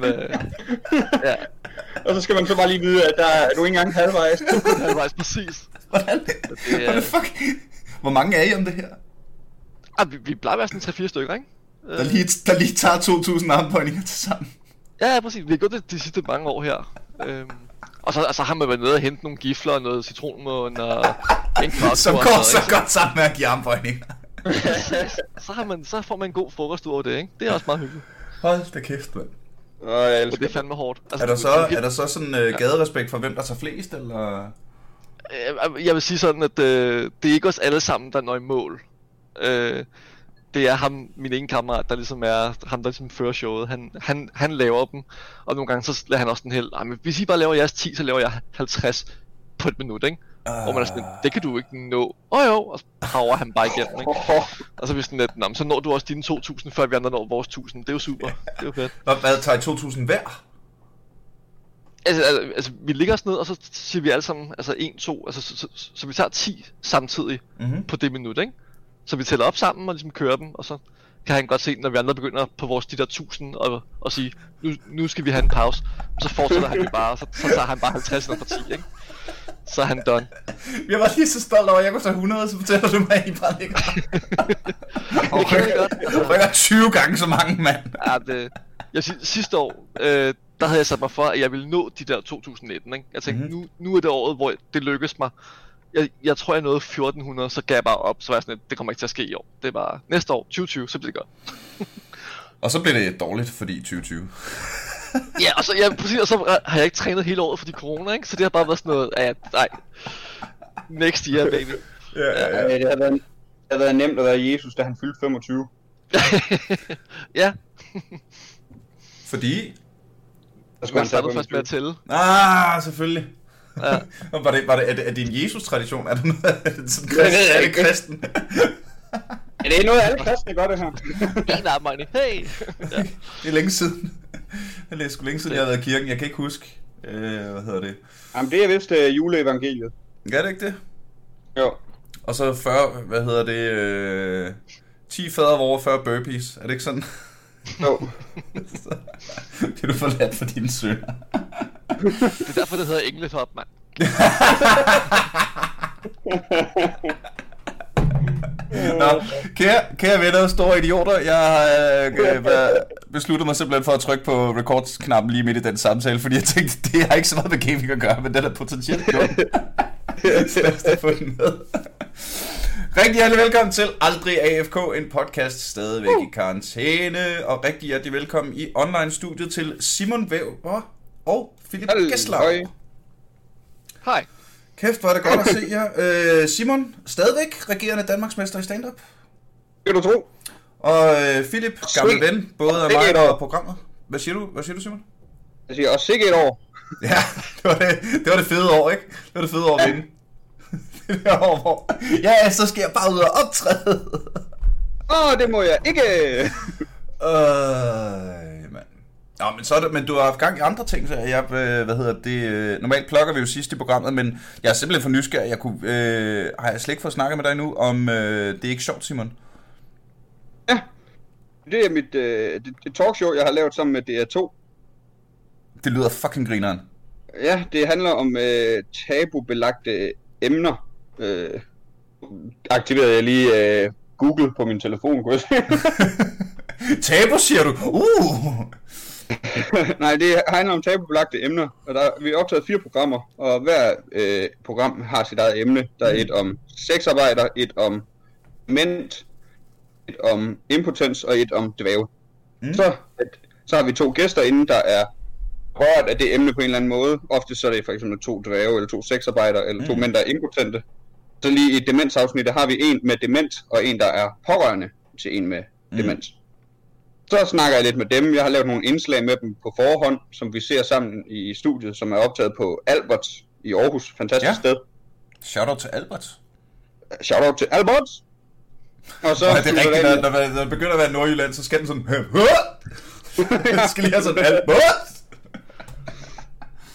Men øh, ja, Og så skal man så bare lige vide, at der er du ikke engang halvvejs. halvvejs præcis. Hvordan? er- Hvordan fuck? Hvor mange er I om det her? Ah, vi, vi plejer at være sådan 3-4 stykker, ikke? Der lige, der lige tager 2.000 armbøjninger til sammen. Ja, ja, præcis. Vi har gået det de sidste mange år her. Øhm, og så altså, har man været nede og hente nogle gifler og noget citronmåne og en kvarts Som går så godt sammen med at give armbøjninger. så, har man, så får man en god frokost ud over det, ikke? Det er også meget hyggeligt. Hold da kæft, mand. Og jeg elsker det er fandme hårdt. Altså, Er der så, er der så sådan uh, gaderespekt for, hvem der tager flest, eller? Øh, Jeg vil sige sådan, at øh, det er ikke os alle sammen, der når i mål. Øh, det er ham, min ene kammerat, der ligesom er ham, der ligesom fører showet. Han, han, han laver dem, og nogle gange så lader han også den helt, "Ej, men hvis I bare laver jeres 10, så laver jeg 50 på et minut, ikke? Uh... Hvor man er sådan, det kan du ikke nå. Åh oh, jo, og så power han bare igennem, ikke? Og så er vi sådan lidt, "Nå, men så når du også dine 2.000, før vi andre når vores 1.000. Det er jo super. Det er jo fedt. Hvad, hvad tager I 2.000 hver? Altså, altså, altså, vi ligger os ned, og så siger vi alle sammen, altså 1, 2, altså, så, så, så, så vi tager 10 samtidig Mhm. på det minut, ikke? Så vi tæller op sammen og ligesom kører dem, og så kan han godt se, når vi andre begynder på vores de der 1000 og, og sige, nu, nu skal vi have en pause. Så fortsætter han jo bare, så, så tager han bare 50 eller for 10, ikke? Så er han done. Jeg var lige så stolt over, at jeg kunne tage 100, så fortæller du mig, at I bare ligger. Godt. Jeg rykker 20 gange så mange, mand. Ja, det, jeg siger, sidste år, øh, der havde jeg sat mig for, at jeg ville nå de der 2019, ikke? Jeg tænkte, Mhm. mm-hmm. nu, nu er det året, hvor det lykkedes mig. Jeg, jeg tror, jeg nåede 1400, så gav jeg bare op, så var jeg sådan, det kommer ikke til at ske i år. Det er bare næste år, 2020, så bliver det godt. Og så bliver det dårligt, fordi 2020. Ja, og så, ja, præcis, og så har jeg ikke trænet hele året, fordi corona, ikke? Så det har bare været sådan noget, at nej, next year, baby. Ja, ja, Ja, det har været, det har været nemt at være Jesus, da han fyldte 25. ja, Fordi... Der skulle man startede først med at tælle. Ah, selvfølgelig. Ja. var det, var det, er, det, er det en Jesus-tradition? Er det noget, er det sådan kristen, er det ikke. kristen? Ja, det er noget, alle kristne gør det her. En armbøjning, hey! Ja. Det er længe siden. Det er sgu længe siden, jeg har været i kirken. Jeg kan ikke huske, øh, hvad hedder det. Jamen, det er vist uh, juleevangeliet. Er det ikke det? Jo. Og så 40, hvad hedder det, øh, 10 fader over 40 burpees. Er det ikke sådan? Jo. Så bliver du forladt for dine sønner. Det er derfor, det hedder Engletop, mand. Nå, kære, kære venner, store idioter, jeg har øh, været- besluttet mig simpelthen for at trykke på record-knappen lige midt i den samtale, fordi jeg tænkte, det har ikke så meget med gaming at gøre, men den er potentielt dum. Så lad os da få den med. Rigtig hjertelig velkommen til Aldrig AFK, en podcast stadigvæk i karantæne, og rigtig hjertelig velkommen i online-studiet til Simon Væver og Philip Halløj. Gessler. Hej. Kæft, hvor er det godt at se jer. Øh, Simon, stadigvæk regerende Danmarksmester i stand-up. Kan du tro? Og øh, Philip, gamle Sweet. ven, både af mig og programmet. Hvad siger du, Hvad siger du Simon? Jeg siger, og sikke et år. Ja, det var det, det var det fede år, ikke? Det var det fede år at vinde. det der år, hvor... Ja, så skal jeg bare ud og optræde. Åh, det må jeg ikke. Øh, Nå, men, så er det, men du har haft gang i andre ting, så jeg, øh, hvad hedder det, øh, normalt plukker vi jo sidst i programmet, men jeg er simpelthen for nysgerrig, jeg kunne, øh, har jeg slet ikke fået snakket med dig nu om, øh, det er ikke sjovt, Simon? Ja. Det er mit øh, det, det talkshow, jeg har lavet sammen med DR2. Det lyder fucking grineren. Ja, det handler om øh, tabubelagte emner. Øh, aktiverede jeg lige øh, Google på min telefon, kunne jeg se. Tabu, siger du? Uh! Nej, det handler om tabubelagte emner, og der, vi har optaget fire programmer, og hver øh, program har sit eget emne. Der er et om sexarbejder, et om ment, et om impotens og et om dvæve. Mm. Mm. Så, så har vi to gæster inde, der er rørt af det emne på en eller anden måde. Ofte så er det for eksempel to dvæve, eller to sexarbejdere, eller to Mm. mænd, der er impotente. Så lige i demensafsnittet har vi en med dement, og en, der er pårørende til en med Mm. mm. demens. Så snakker jeg lidt med dem. Jeg har lavet nogle indslag med dem på forhånd, som vi ser sammen i studiet, som er optaget på Albert i Aarhus. Fantastisk Ja. sted. Shout-out til Albert. Shout out til Albert! Og så Og det er rigtigt, når, når, når det begynder at være Nordjylland, så skal den sådan... Jeg skal lige have sådan Albert!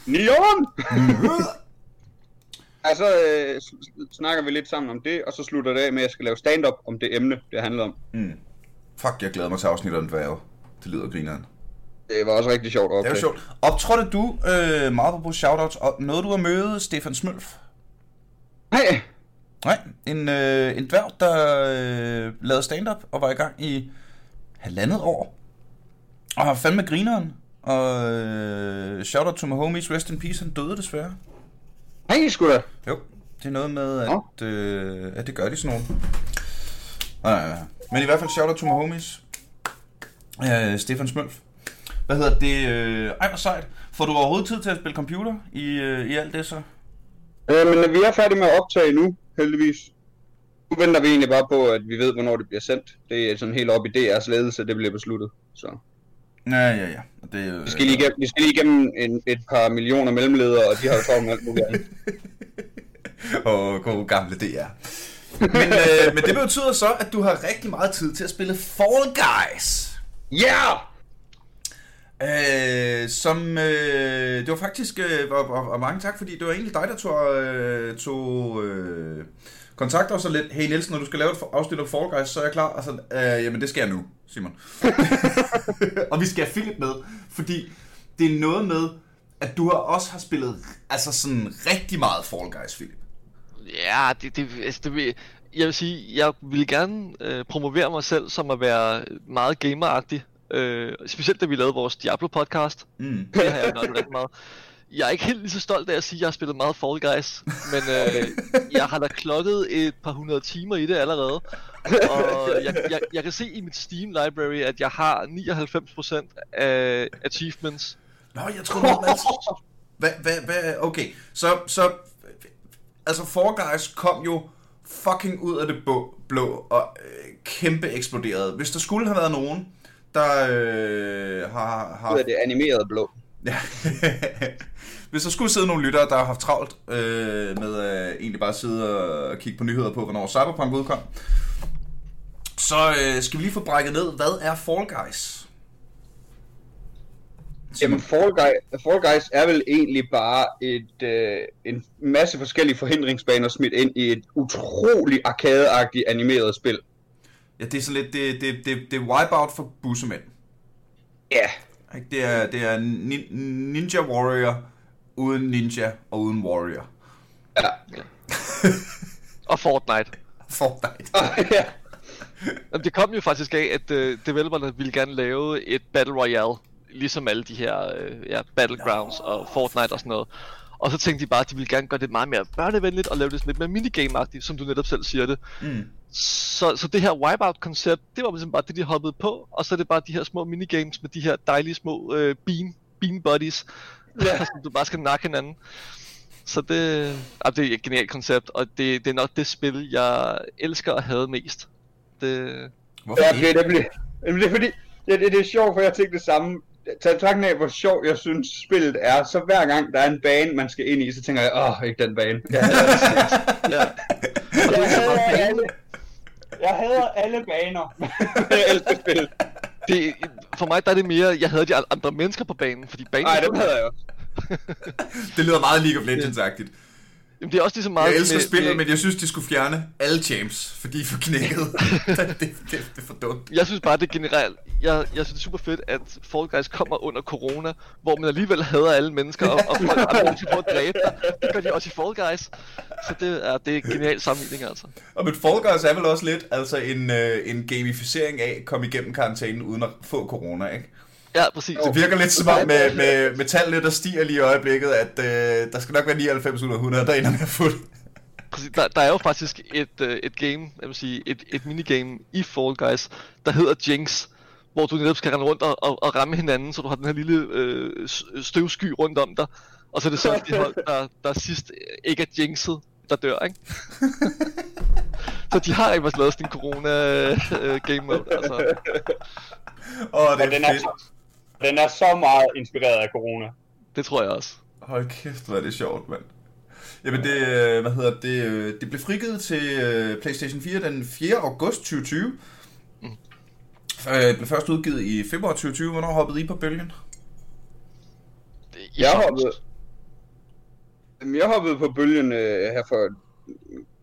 Neon! Altså, øh, snakker vi lidt sammen om det, og så slutter det af med, at jeg skal lave stand-up om det emne, det handler om. Mm. Fuck, jeg glæder mig til afsnittet om dværge. Det lyder grineren. Det var også rigtig sjovt. Det er jo sjovt. Optrådte du, øh, meget på shoutouts, og nåede du at møde Stefan Smølf? Nej, Nej, en, øh, en dværg, der øh, lavede stand-up og var i gang i halvandet år. Og har fandme grineren. Og øh, shout out to my homies, rest in peace, han døde desværre. nej sgu da. Jo, det er noget med, at, øh, at det gør de sådan nogle. Nej, nej, nej. Men i hvert fald shout out to my homies. Øh, Stefan Smølf. Hvad hedder det? Øh, ej, hvor sejt. Får du overhovedet tid til at spille computer i, øh, i alt det så? Øh, men vi er færdige med at optage nu, heldigvis. Nu venter vi egentlig bare på, at vi ved, hvornår det bliver sendt. Det er sådan helt op i DR's ledelse, det bliver besluttet. Så Ja, ja, ja. Det, øh, vi skal lige igennem, vi skal lige igennem en, et par millioner mellemledere, og de har jo travlt med alt muligt andet. Åh, gode gamle DR. Men, øh, men det betyder så, at du har rigtig meget tid til at spille Fall Guys. Yeah! Øh, som, øh, det var faktisk, øh, og, og, og mange tak, fordi det var egentlig dig, der tog, øh, tog øh, kontakt og så lidt, hey Nielsen, når du skal lave et afsnit om Fall Guys, så er jeg klar, og så, øh, jamen det skal jeg nu, Simon. og vi skal have Philip med, fordi det er noget med, at du har også har spillet, altså sådan rigtig meget Fall Guys, Philip. Ja, det, det, altså det vil, jeg vil sige, jeg vil gerne øh, promovere mig selv som at være meget gameragtig. Øh, specielt da vi lavede vores Diablo-podcast. Mm. Det har jeg nørdet rigtig meget. Jeg er ikke helt lige så stolt af at sige, at jeg har spillet meget Fall Guys, men øh, jeg har da klokket et par hundrede timer i det allerede. Og jeg, jeg, jeg kan se i mit Steam library, at jeg har 99% af achievements. Nå, jeg det var Hvad, hvad, hvad, okay, så, så, altså Fall Guys kom jo fucking ud af det blå, og øh, kæmpe eksploderede. Hvis der skulle have været nogen, der øh, har, har Ud af det animerede blå. Ja. Hvis der skulle sidde nogle lyttere, der har haft travlt øh, med at egentlig bare sidde og kigge på nyheder på, hvornår Cyberpunk udkom, så øh, skal vi lige få brækket ned, hvad er Fall Guys? Jamen, Fall, Guy, Fall Guys er vel egentlig bare et, øh, en masse forskellige forhindringsbaner smidt ind i et utrolig arkadeagtigt animeret spil. Ja, det er sådan lidt, det, det, det, det er Wipeout for bussemænd. Ja, Ikke? Det er, det er nin- Ninja Warrior uden ninja og uden warrior. ja. Og Fortnite. Fortnite. ja. Jamen, det kom jo faktisk af, at øh, developerne ville gerne lave et Battle Royale, ligesom alle de her øh, ja, Battlegrounds og Fortnite og sådan noget. Og så tænkte de bare, at de ville gerne gøre det meget mere børnevenligt og lave det sådan lidt mere minigame-agtigt, som du netop selv siger det. Mm. Så, så det her Wipeout-koncept, det var ligesom bare det, de hoppede på, og så er det bare de her små minigames med de her dejlige små øh, bean, bean buddies, ja. som du bare skal nakke hinanden. Så det, ah, det er et genialt koncept, og det, det er nok det spil, jeg elsker at have mest. Det, Hvorfor Ja, ikke? det, det, bliver, det er fordi, ja, det, det er sjovt, for jeg tænkte det samme. Tag betragtning af, hvor sjov jeg synes spillet er, så hver gang der er en bane, man skal ind i, så tænker jeg, åh, ikke den bane. Jeg hader, ja. jeg hader alle, jeg hader alle baner. jeg elsker spillet. det, for mig der er det mere, jeg havde de andre mennesker på banen, fordi banen... Nej, dem hader jeg også. Det lyder meget League of Legends-agtigt. Jamen, det er også ligesom meget... Jeg elsker med- spillet, med- men jeg synes, de skulle fjerne alle champs, fordi de er for knækket. det, det, det, er for dumt. Jeg synes bare, det er generelt... Jeg, jeg synes, det er super fedt, at Fall Guys kommer under corona, hvor man alligevel hader alle mennesker, og, og folk andre mennesker på at dræbe dig. Det gør de også i Fall Guys. Så det er, det er en genial sammenligning, altså. Og men Fall Guys er vel også lidt altså en, øh, en gamificering af at komme igennem karantænen uden at få corona, ikke? Ja, præcis. Det virker lidt som om med, med, med tallene, der stiger lige i øjeblikket, at øh, der skal nok være 99 ud af 100, der ender med at få det. præcis. Der, der er jo faktisk et, øh, et game, jeg vil sige, et, et minigame i Fall Guys, der hedder Jinx, hvor du netop skal rende rundt og, og, og ramme hinanden, så du har den her lille øh, støvsky rundt om dig. Og så er det så de hold, der, der sidst ikke er jinxet, der dør, ikke? så de har ikke også lavet sådan en corona-game mode, altså. Åh, det Og er den er, fedt. Den er så meget inspireret af corona. Det tror jeg også. Hold kæft, hvor er det sjovt, mand. Jamen det, øh, hvad hedder det, øh, det blev frigivet til øh, PlayStation 4 den 4. august 2020. Mm. Øh, blev først udgivet i februar 2020. Hvornår hoppede I på bølgen? Det, Jeg hoppede, jeg hoppede på bølgen øh, her for en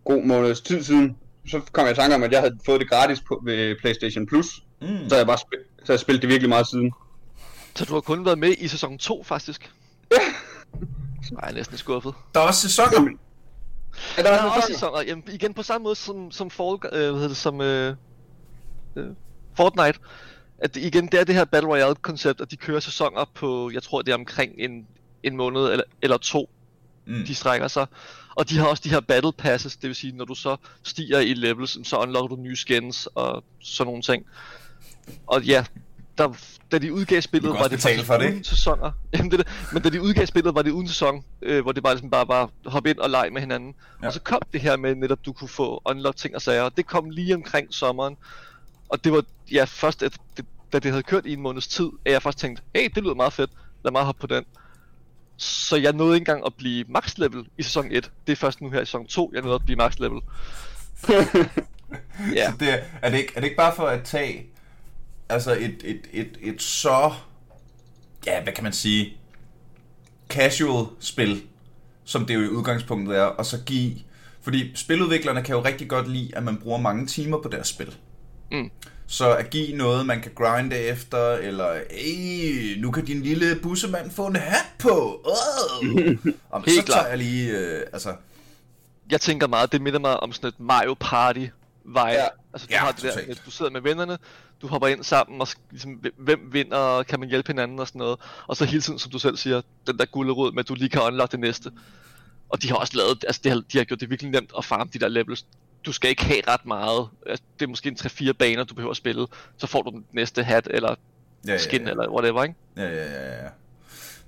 god måneds tid siden. Så kom jeg i tanke om, at jeg havde fået det gratis på, ved PlayStation Plus. Mm. Så jeg bare spil, så jeg spillet det virkelig meget siden. Så du har kun været med i sæson 2, faktisk? Ja. Ej, jeg er næsten skuffet. Der er også sæsoner. Ja, Der der er er også sæsoner. Jamen, igen på samme måde som, som Fall, øh, hvad hedder det, som øh, øh, Fortnite. At det, igen, det er det her Battle Royale-koncept, at de kører sæsoner på, jeg tror det er omkring en, en måned eller, eller to, Mm. de strækker sig. Og de har også de her battle passes, det vil sige, når du så stiger i levels, så unlocker du nye skins og sådan nogle ting. Og ja, der, da de udgav spillet, var det faktisk for det, uden sæsoner. Jamen, det, er det. Men da de udgav spillet, var det uden sæson, øh, hvor det bare ligesom bare var hoppe ind og lege med hinanden. Ja. Og så kom det her med netop, du kunne få unlock ting og sager. Det kom lige omkring sommeren. Og det var, ja, først at det, da det havde kørt i en måneds tid, at jeg først tænkte, hey, det lyder meget fedt, lad mig hoppe på den. Så jeg nåede ikke engang at blive max level i sæson 1. Det er først nu her i sæson 2, jeg nåede at blive max level. Ja, Så det, er, er, det ikke, er det ikke bare for at tage altså et, et, et, et så, ja, hvad kan man sige, casual spil, som det jo i udgangspunktet er, og så give, fordi spiludviklerne kan jo rigtig godt lide, at man bruger mange timer på deres spil. Mm. Så at give noget, man kan grinde efter, eller hey, nu kan din lille bussemand få en hat på. Oh. Om, så tager jeg lige, øh, altså, jeg tænker meget, det minder mig om sådan et Mario Party vibe. Ja. Ja. Altså, du Ja, har det der, totalt. at du sidder med vennerne, du hopper ind sammen, og ligesom, hvem vinder, kan man hjælpe hinanden og sådan noget. Og så hele tiden, som du selv siger, den der gulderod med, at du lige kan unlock det næste. Og de har også lavet, altså det har, de har gjort det virkelig nemt at farme de der levels. Du skal ikke have ret meget. Altså, det er måske en 3-4 baner, du behøver at spille. Så får du den næste hat, eller ja, ja, skin, ja. eller whatever, ikke? Ja, ja, ja, ja.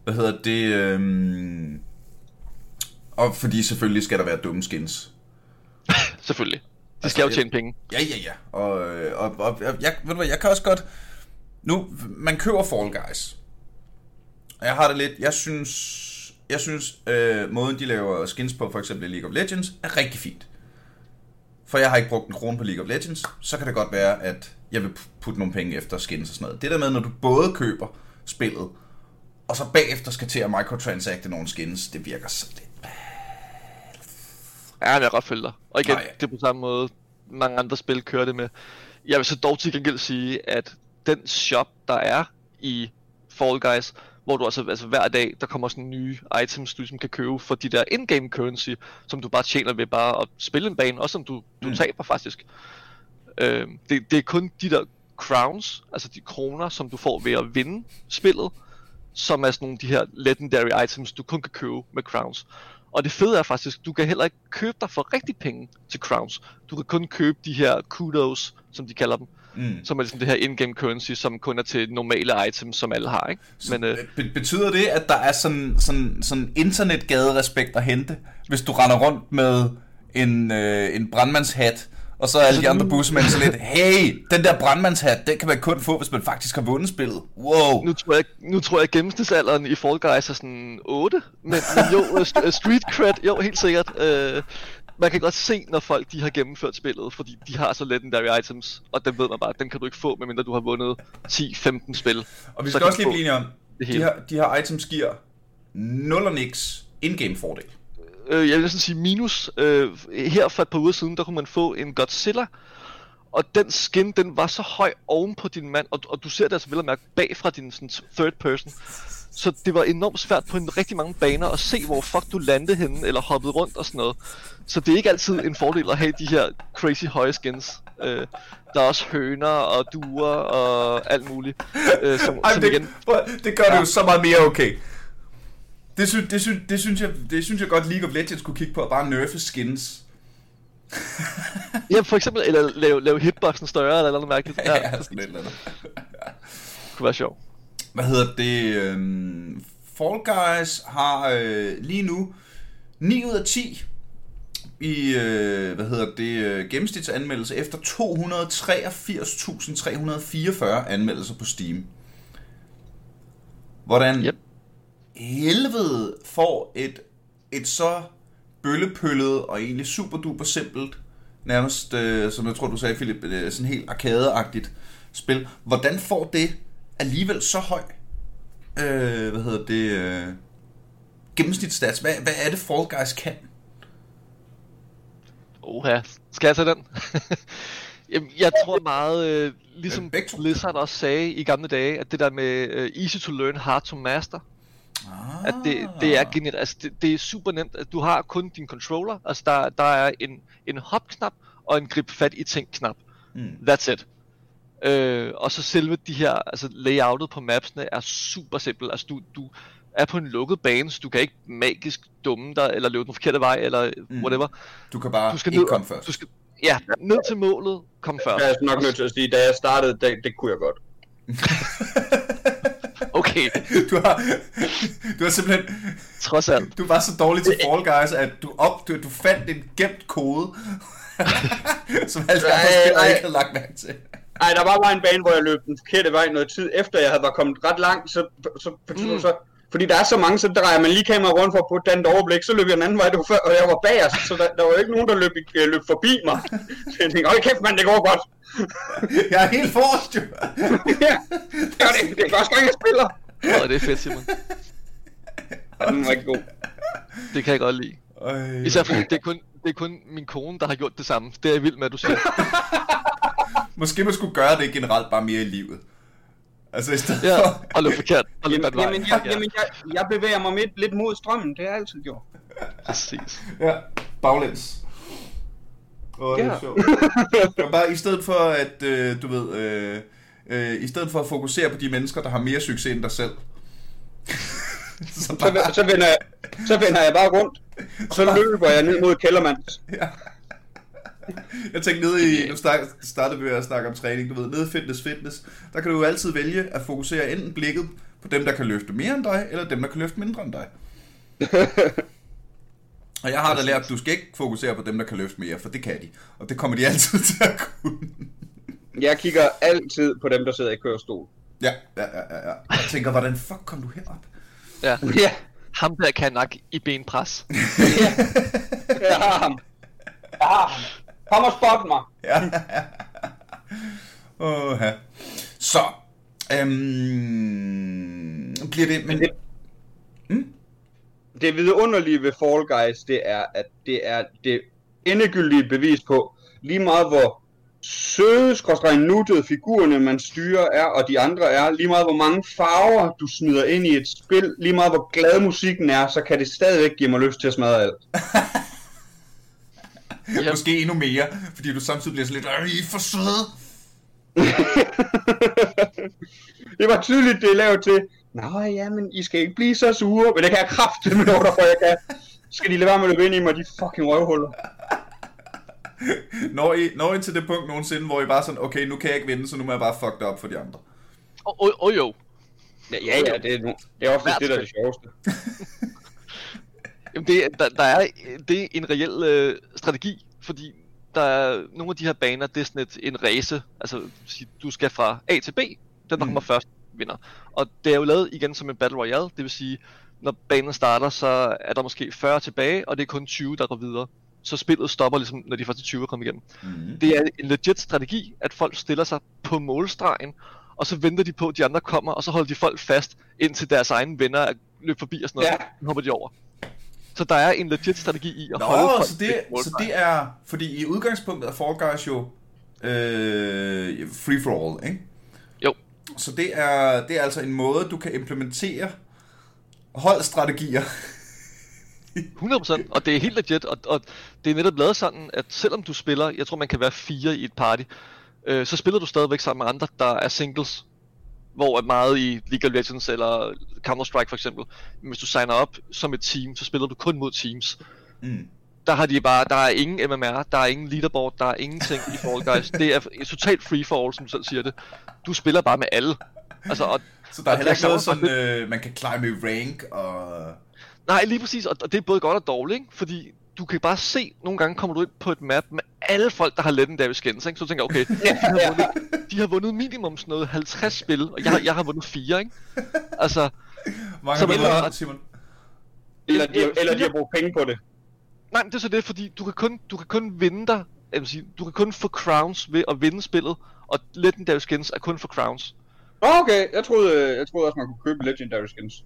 Hvad hedder det? Øhm... Og fordi selvfølgelig skal der være dumme skins. Selvfølgelig. De Altså, skal jo tjene penge. Ja, ja, ja. Og, øh, og, og, og jeg, ved du hvad, jeg kan også godt... Nu, man køber Fall Guys. Og jeg har det lidt... Jeg synes... Jeg synes, øh, måden de laver skins på, for eksempel i League of Legends, er rigtig fint. For jeg har ikke brugt en krone på League of Legends, så kan det godt være, at jeg vil putte nogle penge efter skins og sådan noget. Det der med, når du både køber spillet, og så bagefter skal til at microtransacte nogle skins, det virker så lidt Ja, men jeg kan godt følge dig. Og igen, Nej. Det er på samme måde, mange andre spil kører det med. Jeg vil så dog til gengæld sige, at den shop, der er i Fall Guys, hvor du altså, altså hver dag, der kommer sådan nye items, du ligesom kan købe for de der in-game currency, som du bare tjener ved bare at spille en bane, også som du, du Mm. taber faktisk. Øh, det, det er kun de der crowns, altså de kroner, som du får ved at vinde spillet, som er sådan nogle de her legendary items, du kun kan købe med crowns. Og det fede er faktisk, du kan heller ikke købe dig for rigtig penge til crowns. Du kan kun købe de her kudos, som de kalder dem, Mm. som er ligesom det her in-game currency, som kun er til normale items, som alle har, ikke? Så, Men øh, be- betyder det, at der er sådan, sådan, sådan internetgade-respekt at hente, hvis du render rundt med en, øh, en brandmandshat, og så er alle de andre bussemænd så lidt, hey, den der brandmandshat, den kan man kun få, hvis man faktisk har vundet spillet. Wow. nu tror jeg, nu tror jeg gennemsnitsalderen i Fall Guys er sådan 8, men, men jo, øh, øh, street cred, jo, helt sikkert. Øh, man kan godt se, når folk de har gennemført spillet, fordi de har så legendary items, og dem ved man bare, dem kan du ikke få, medmindre du har vundet 10-15 spil. Og vi skal også lige blive enige om, de her, de her items giver nul og niks in-game fordel. Øh, jeg vil næsten sige minus. Øh, her for et par uger siden, der kunne man få en Godzilla, og den skin, den var så høj oven på din mand, og, og du ser det altså vel at mærke bag fra din sådan, third person. Så det var enormt svært på en rigtig mange baner at se, hvor fuck du landede henne, eller hoppede rundt og sådan noget. Så det er ikke altid en fordel at have de her crazy høje skins. Øh, der er også høner og duer og alt muligt. Øh, som, Ej, som det, igen, det gør det jo så meget mere okay. Det, sy, det, sy, det, synes jeg, det synes jeg godt League of Legends kunne kigge på, at bare nerfe skins. ja, for eksempel, eller lave, lave hitboxen større, eller noget mærkeligt. Ja, Ja, det sådan et eller andet. kunne være sjovt. Hvad hedder det? øhm, Fall Guys har øh, lige nu 9 ud af 10 i, øh, hvad hedder det, øh, gennemsnitsanmeldelse efter 283.344 anmeldelser på Steam. Hvordan Yep. Helvede får et, et så bøllepøllet og egentlig super duper simpelt, nærmest, øh, som jeg tror du sagde Philip, øh, sådan helt arkadeagtigt spil. Hvordan får det alligevel så høj, øh, hvad hedder det, øh, gennemsnitsstats? Hvad, hvad er det Fall Guys kan? Oha, skal jeg tage den? Jamen, jeg tror meget, øh, ligesom. Blizzard også sagde i gamle dage, at det der med øh, easy to learn, hard to master, Ah. at det, det er generelt, altså det, det er super nemt, at du har kun din controller, altså der, der er en, en hop-knap og en grip fat i ting-knap. Mm. That's it. Øh, og så selve de her, altså layoutet på mapsene er super simpelt. Altså du, du er på en lukket bane, så du kan ikke magisk dumme dig, eller løbe den forkerte vej, eller Mm. whatever. Du kan bare Du skal ikke ned, komme først. du skal, ja, ned til målet, kom først. Jeg er nok nødt til at sige, da jeg startede, det, det kunne jeg godt. Okay, Du har, du har simpelthen, trods alt. du var så dårlig til Fall Guys, at du, op, du, du fandt en gemt kode, som alle andre Nej, spillere nej. ikke havde lagt mærke til. Ej, der var bare en bane, hvor jeg løb den forkerte vej noget tid efter, jeg havde var kommet ret langt, så, så, så, Mm. så fordi der er så mange, så drejer man lige kameraet rundt for at et dannet overblik, så løb jeg den anden vej, det var før, og jeg var bagerst, så der, der var jo ikke nogen, der løb, øh, løb forbi mig. Så jeg tænkte, hold kæft mand, det går godt. Jeg er helt forrest, jo. ja, det er, det, det er første gang, jeg spiller. Og det er fedt, Simon. Ja, den var ikke god. Det kan jeg godt lide. Øj. Især fordi det er kun, det er kun min kone, der har gjort det samme. Det er jeg vild med, at du siger. Måske man skulle gøre det generelt bare mere i livet. Altså i stedet Ja, for... og løb forkert. Løb Jamen, vej. jamen, jeg, Ja, jamen jeg, jeg bevæger mig lidt, lidt mod strømmen, det har jeg altid gjort. præcis. Ja, baglæns. Åh, det er Ja. sjovt. Det var bare i stedet for at, øh, du ved, øh, øh, i stedet for at fokusere på de mennesker, der har mere succes end dig selv. så Så, bare, så, vender jeg, så vender jeg bare rundt, så løber jeg ned mod kældermands. ja. Jeg tænkte nede i, nu start- startede vi at snakke om træning, du ved, nede i fitness fitness, der kan du jo altid vælge at fokusere enten blikket på dem, der kan løfte mere end dig, eller dem, der kan løfte mindre end dig. Og jeg har da lært, at du skal ikke fokusere på dem, der kan løfte mere, for det kan de. Og det kommer de altid til at kunne. Jeg kigger altid på dem, der sidder i kørestol. Ja, ja, ja, ja. ja. Jeg tænker, hvordan fuck kom du herop? Ja. Ja, Ham der kan nok i benpres. jeg har ham. Kom og spot mig. Ja, ja. Så, øhm, bliver det... Men, det- Det vidunderlige ved Fall Guys, det er, at det er det endegyldige bevis på, lige meget hvor søde, skråstrej nuttede figurerne man styrer er, og de andre er, lige meget hvor mange farver du smider ind i et spil, lige meget hvor glad musikken er, så kan det stadigvæk give mig lyst til at smadre alt. Ja. Måske endnu mere, fordi du samtidig bliver sådan lidt, "Ej, I er for søde. det var tydeligt, det er lavet til, Nå ja, men I skal ikke blive så sure, men det kan jeg kraftedeme med for, jeg kan. Skal de lade være med at løbe ind i mig, de fucking røvhuller. Når I, når I til det punkt nogensinde, hvor I bare sådan, okay, nu kan jeg ikke vinde, så nu må jeg bare fuck det op for de andre. Og oh, oh, jo. Ja, ja, ja det, er, det er ofte det, der er det sjoveste. Jamen det, der, der er, det er en reel øh, strategi, fordi der er nogle af de her baner, det er sådan et, en race, altså du skal fra A til B, den der Mm. kommer først vinder. Og det er jo lavet igen som en Battle Royale, det vil sige, når banen starter, så er der måske 40 tilbage, og det er kun 20, der går videre. Så spillet stopper ligesom, når de første 20 er kommet igennem. Mm. Det er en legit strategi, at folk stiller sig på målstregen, og så venter de på, at de andre kommer, og så holder de folk fast, indtil deres egne venner er løbet forbi og sådan noget. Ja. Så hopper de over. Så der er en legit strategi i at Nå, holde folk så det, så det er, fordi i udgangspunktet er Fall Guys jo øh, free for all, ikke? Jo. Så det er, det er altså en måde, du kan implementere holdstrategier. 100%, og det er helt legit, og, og det er netop lavet sådan, at selvom du spiller, jeg tror man kan være fire i et party, øh, så spiller du stadigvæk sammen med andre, der er singles, hvor er meget i League of Legends eller Counter-Strike for eksempel. Hvis du signer op som et team, så spiller du kun mod teams. Mm. Der har de bare, der er ingen MMR, der er ingen leaderboard, der er ingenting i Fall Guys. Det er totalt free for all, som du selv siger det. Du spiller bare med alle. Altså, og, Så der er heller ikke noget sådan, øh, man kan climbe i rank og... Nej, lige præcis, og og det er både godt og dårligt, ikke? fordi du kan bare se, nogle gange kommer du ind på et map med alle folk, der har legendary skins, ikke? så du tænker, okay, de har, vundet, de har vundet minimum sådan noget 50 spil, og jeg, har- jeg har vundet 4, ikke? Altså, Mange Så man- været, Simon. Eller de, eller de har brugt penge på det. nej, men det er så det, fordi du kan kun, du kan kun vinde dig, jeg vil sige, du kan kun få crowns ved at vinde spillet, og legendary skins er kun for crowns. Okay, jeg troede, jeg troede også, man kunne købe Legendary Skins.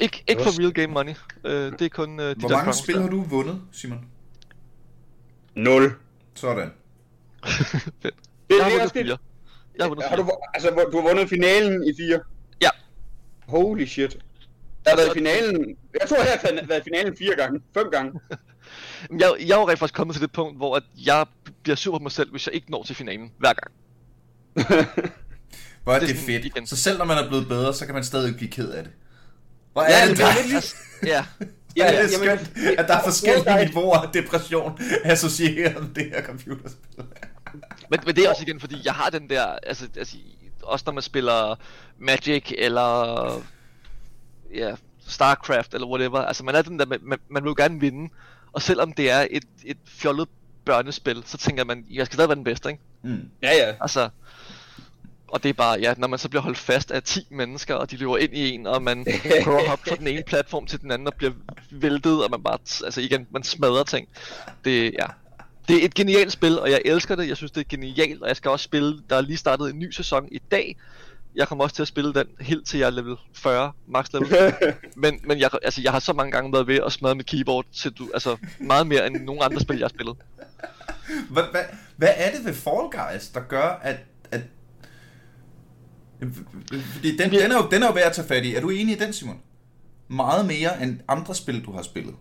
Ikke, ikke for real game money, øh, det er kun øh, de Hvor der mange spil der. har du vundet, Simon? 0. Sådan. Fedt. Det, Jeg har er vundet fire. Jeg har vundet Har du, fire. altså, du har vundet finalen i fire? Ja. Holy shit. Jeg har været i finalen... Jeg tror, jeg har været i finalen fire gange. Fem gange. Men Jeg, jeg er jo rent faktisk kommet til det punkt, hvor at jeg bliver sur på mig selv, hvis jeg ikke når til finalen hver gang. Hvor er Det er det, fedt. igen. Så selv når man er blevet bedre, så kan man stadig blive ked af det. Hvor Ja, er det det, er der? lidt ligesom- Ja, Ja, det er jamen, skønt, at der er forskellige niveauer af depression associeret med det her computerspil. men, men det er også igen, fordi jeg har den der, altså, altså også når man spiller Magic eller ja, Starcraft eller whatever, altså man er den der, man, man, man vil jo gerne vinde, og selvom det er et, et fjollet børnespil, så tænker man, jeg skal stadig være den bedste, ikke? Mm. Ja, ja. Altså, og det er bare, ja, når man så bliver holdt fast af 10 mennesker, og de løber ind i en, og man prøver at hoppe fra den ene platform til den anden, og bliver væltet, og man bare, altså igen, man smadrer ting. Det, ja. Det er et genialt spil, og jeg elsker det. Jeg synes, det er genialt, og jeg skal også spille, der er lige startet en ny sæson i dag. Jeg kommer også til at spille den helt til jeg er level 40, max level. Men, men jeg, altså, jeg har så mange gange været ved at smadre mit keyboard, til du, altså meget mere end nogen andre spil, jeg har spillet. Hvad, hvad, hvad er det ved Fall Guys, der gør, at... fordi den, den, er jo, den er jo værd at tage fat i. Er du enig i den, Simon? Meget mere end andre spil, du har spillet.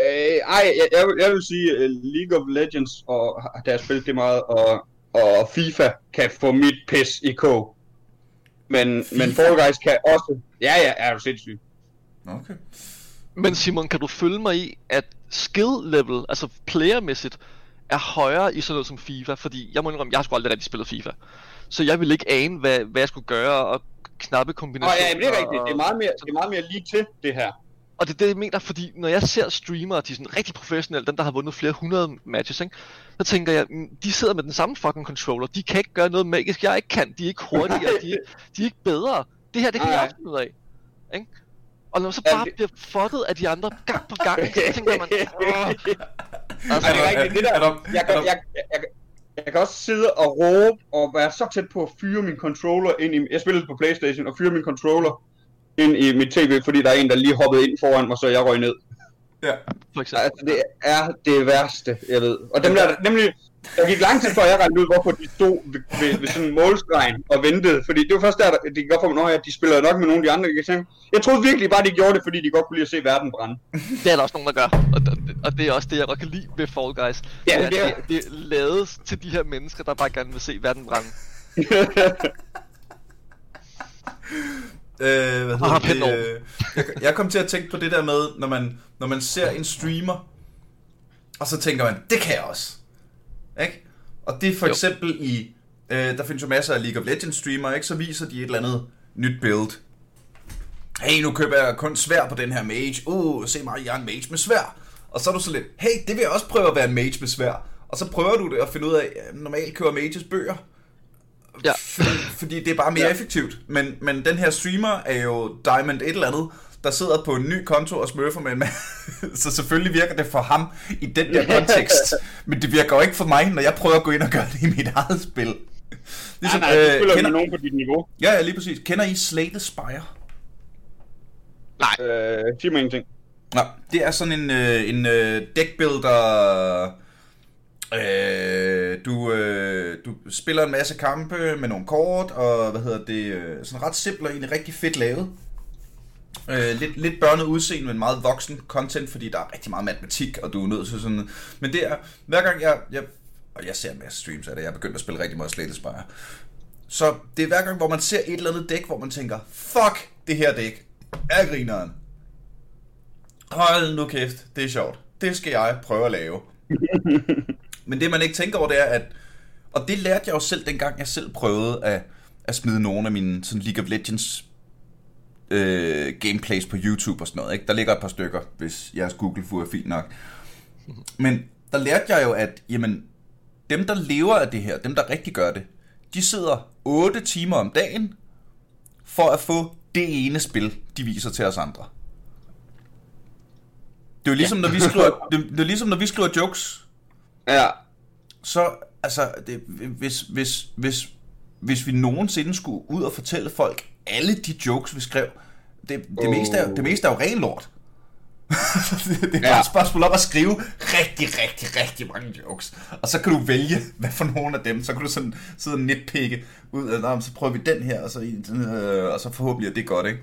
Øh, ej, jeg, jeg, vil- jeg vil sige, uh, League of Legends, og der har spillet det meget, og, og FIFA kan få mit pis i kog. Men, FIFA? men Fall Guys kan også... Ja, ja, er du sindssyg. Okay. Men Simon, kan du følge mig i, at skill level, altså playermæssigt, er højere i sådan noget som FIFA? Fordi jeg må indrømme, jeg har sgu aldrig rigtig spillet FIFA. Så jeg ville ikke ane, hvad, hvad jeg skulle gøre, og knappe Nå, kombinationer. ja, men det er rigtigt. Det er meget mere, det er meget mere lige til, det her. Og det er det, jeg mener, fordi når jeg ser streamere, de er sådan rigtig professionelle, dem der har vundet flere hundrede matches, ikke? så tænker jeg, mm, de sidder med den samme fucking controller, de kan ikke gøre noget magisk, jeg ikke kan, de er ikke hurtigere, de, er- de er ikke bedre. Det her, det kan Nej. jeg også finde ud af. Ikke? Og når man så Ja, bare det- bliver fottet af de andre gang på gang, så tænker man, åh, altså, Ej, det er rigtigt. Det er der, jeg, er jeg, jeg, jeg, jeg kan også sidde og råbe og være så tæt på at fyre min controller ind i... Jeg spillede på Playstation og fyre min controller ind i mit tv, fordi der er en, der lige hoppede ind foran mig, så jeg røg ned. Ja. for eksempel. Altså, det er det værste, jeg ved. Og dem der, nemlig, der gik lang tid før jeg regnede ud, hvorfor de stod ved, ved, ved sådan en målstregen og ventede. Fordi det var først der, det gik op for mig, at de spillede nok med nogle af de andre. Jeg, tænkte, jeg troede virkelig bare, de gjorde det, fordi de godt kunne lide at se verden brænde. Det er der også nogen, der gør, og, og, og det er også det, jeg godt kan lide ved Fall Guys. Ja, det, er, det er- det, det lavet til de her mennesker, der bare gerne vil se verden brænde. Øh, hvad hedder pænt det? Øh, jeg, jeg kom til at tænke på det der med, når man, når man ser en streamer, og så tænker man, det kan jeg også. Ikke? Og det er for Jo. eksempel i, øh, der findes jo masser af League of Legends streamere, ikke? så viser de et eller andet nyt build. Hey, nu køber jeg kun svær på den her mage. Uh, se mig, jeg er en mage med svær. Og så er du så lidt, hey, det vil jeg også prøve at være en mage med svær. Og så prøver du det og finde ud af, at normalt køber mages bøger. Ja. Fordi, fordi det er bare mere ja. effektivt. Men, men den her streamer er jo Diamond et eller andet, der sidder på en ny konto og smurfer med en ma- Så selvfølgelig virker det for ham i den der kontekst. Men det virker jo ikke for mig, når jeg prøver at gå ind og gøre det i mit eget spil. Ligesom, nej, nej, du spiller øh, kender, med nogen på dit niveau. Ja, ja, lige præcis. Kender I Slay the Spire? Nej, Øh, sig mig ingenting. Nå, det er sådan en, øh, en øh, deckbuilder... Øh, du, øh, du spiller en masse kampe med nogle kort, og hvad hedder det, øh, sådan ret simpelt og egentlig rigtig fedt lavet. Øh, lidt, lidt børnet udseende, men meget voksen content, fordi der er rigtig meget matematik, og du er nødt til sådan... Men det er, hver gang jeg... jeg og jeg ser en masse streams af det, jeg er begyndt at spille rigtig meget Slay the Spire. Så det er hver gang, hvor man ser et eller andet dæk, hvor man tænker, fuck, det her dæk er grineren. Hold nu kæft, det er sjovt. Det skal jeg prøve at lave. Men det man ikke tænker over, det er, at... Og det lærte jeg jo selv, dengang jeg selv prøvede at, at smide nogle af mine sådan League of Legends øh, gameplays på YouTube og sådan noget. Ikke? Der ligger et par stykker, hvis jeres Google er fint nok. Men der lærte jeg jo, at jamen, dem, der lever af det her, dem, der rigtig gør det, de sidder 8 timer om dagen for at få det ene spil, de viser til os andre. Det er jo ligesom, ja. når vi skriver, det, det er ligesom, når vi skriver jokes, Ja. så, altså, det, hvis, hvis, hvis, hvis vi nogensinde skulle ud og fortælle folk alle de jokes, vi skrev, det, det, Oh. meste, er, det meste er jo ren lort. det er bare ja. et spørgsmål om at skrive rigtig, rigtig, rigtig mange jokes. Og så kan du vælge, hvad for nogle af dem. Så kan du sådan sidde og nitpikke ud af, så prøver vi den her, og så, øh, og så forhåbentlig er det godt, ikke?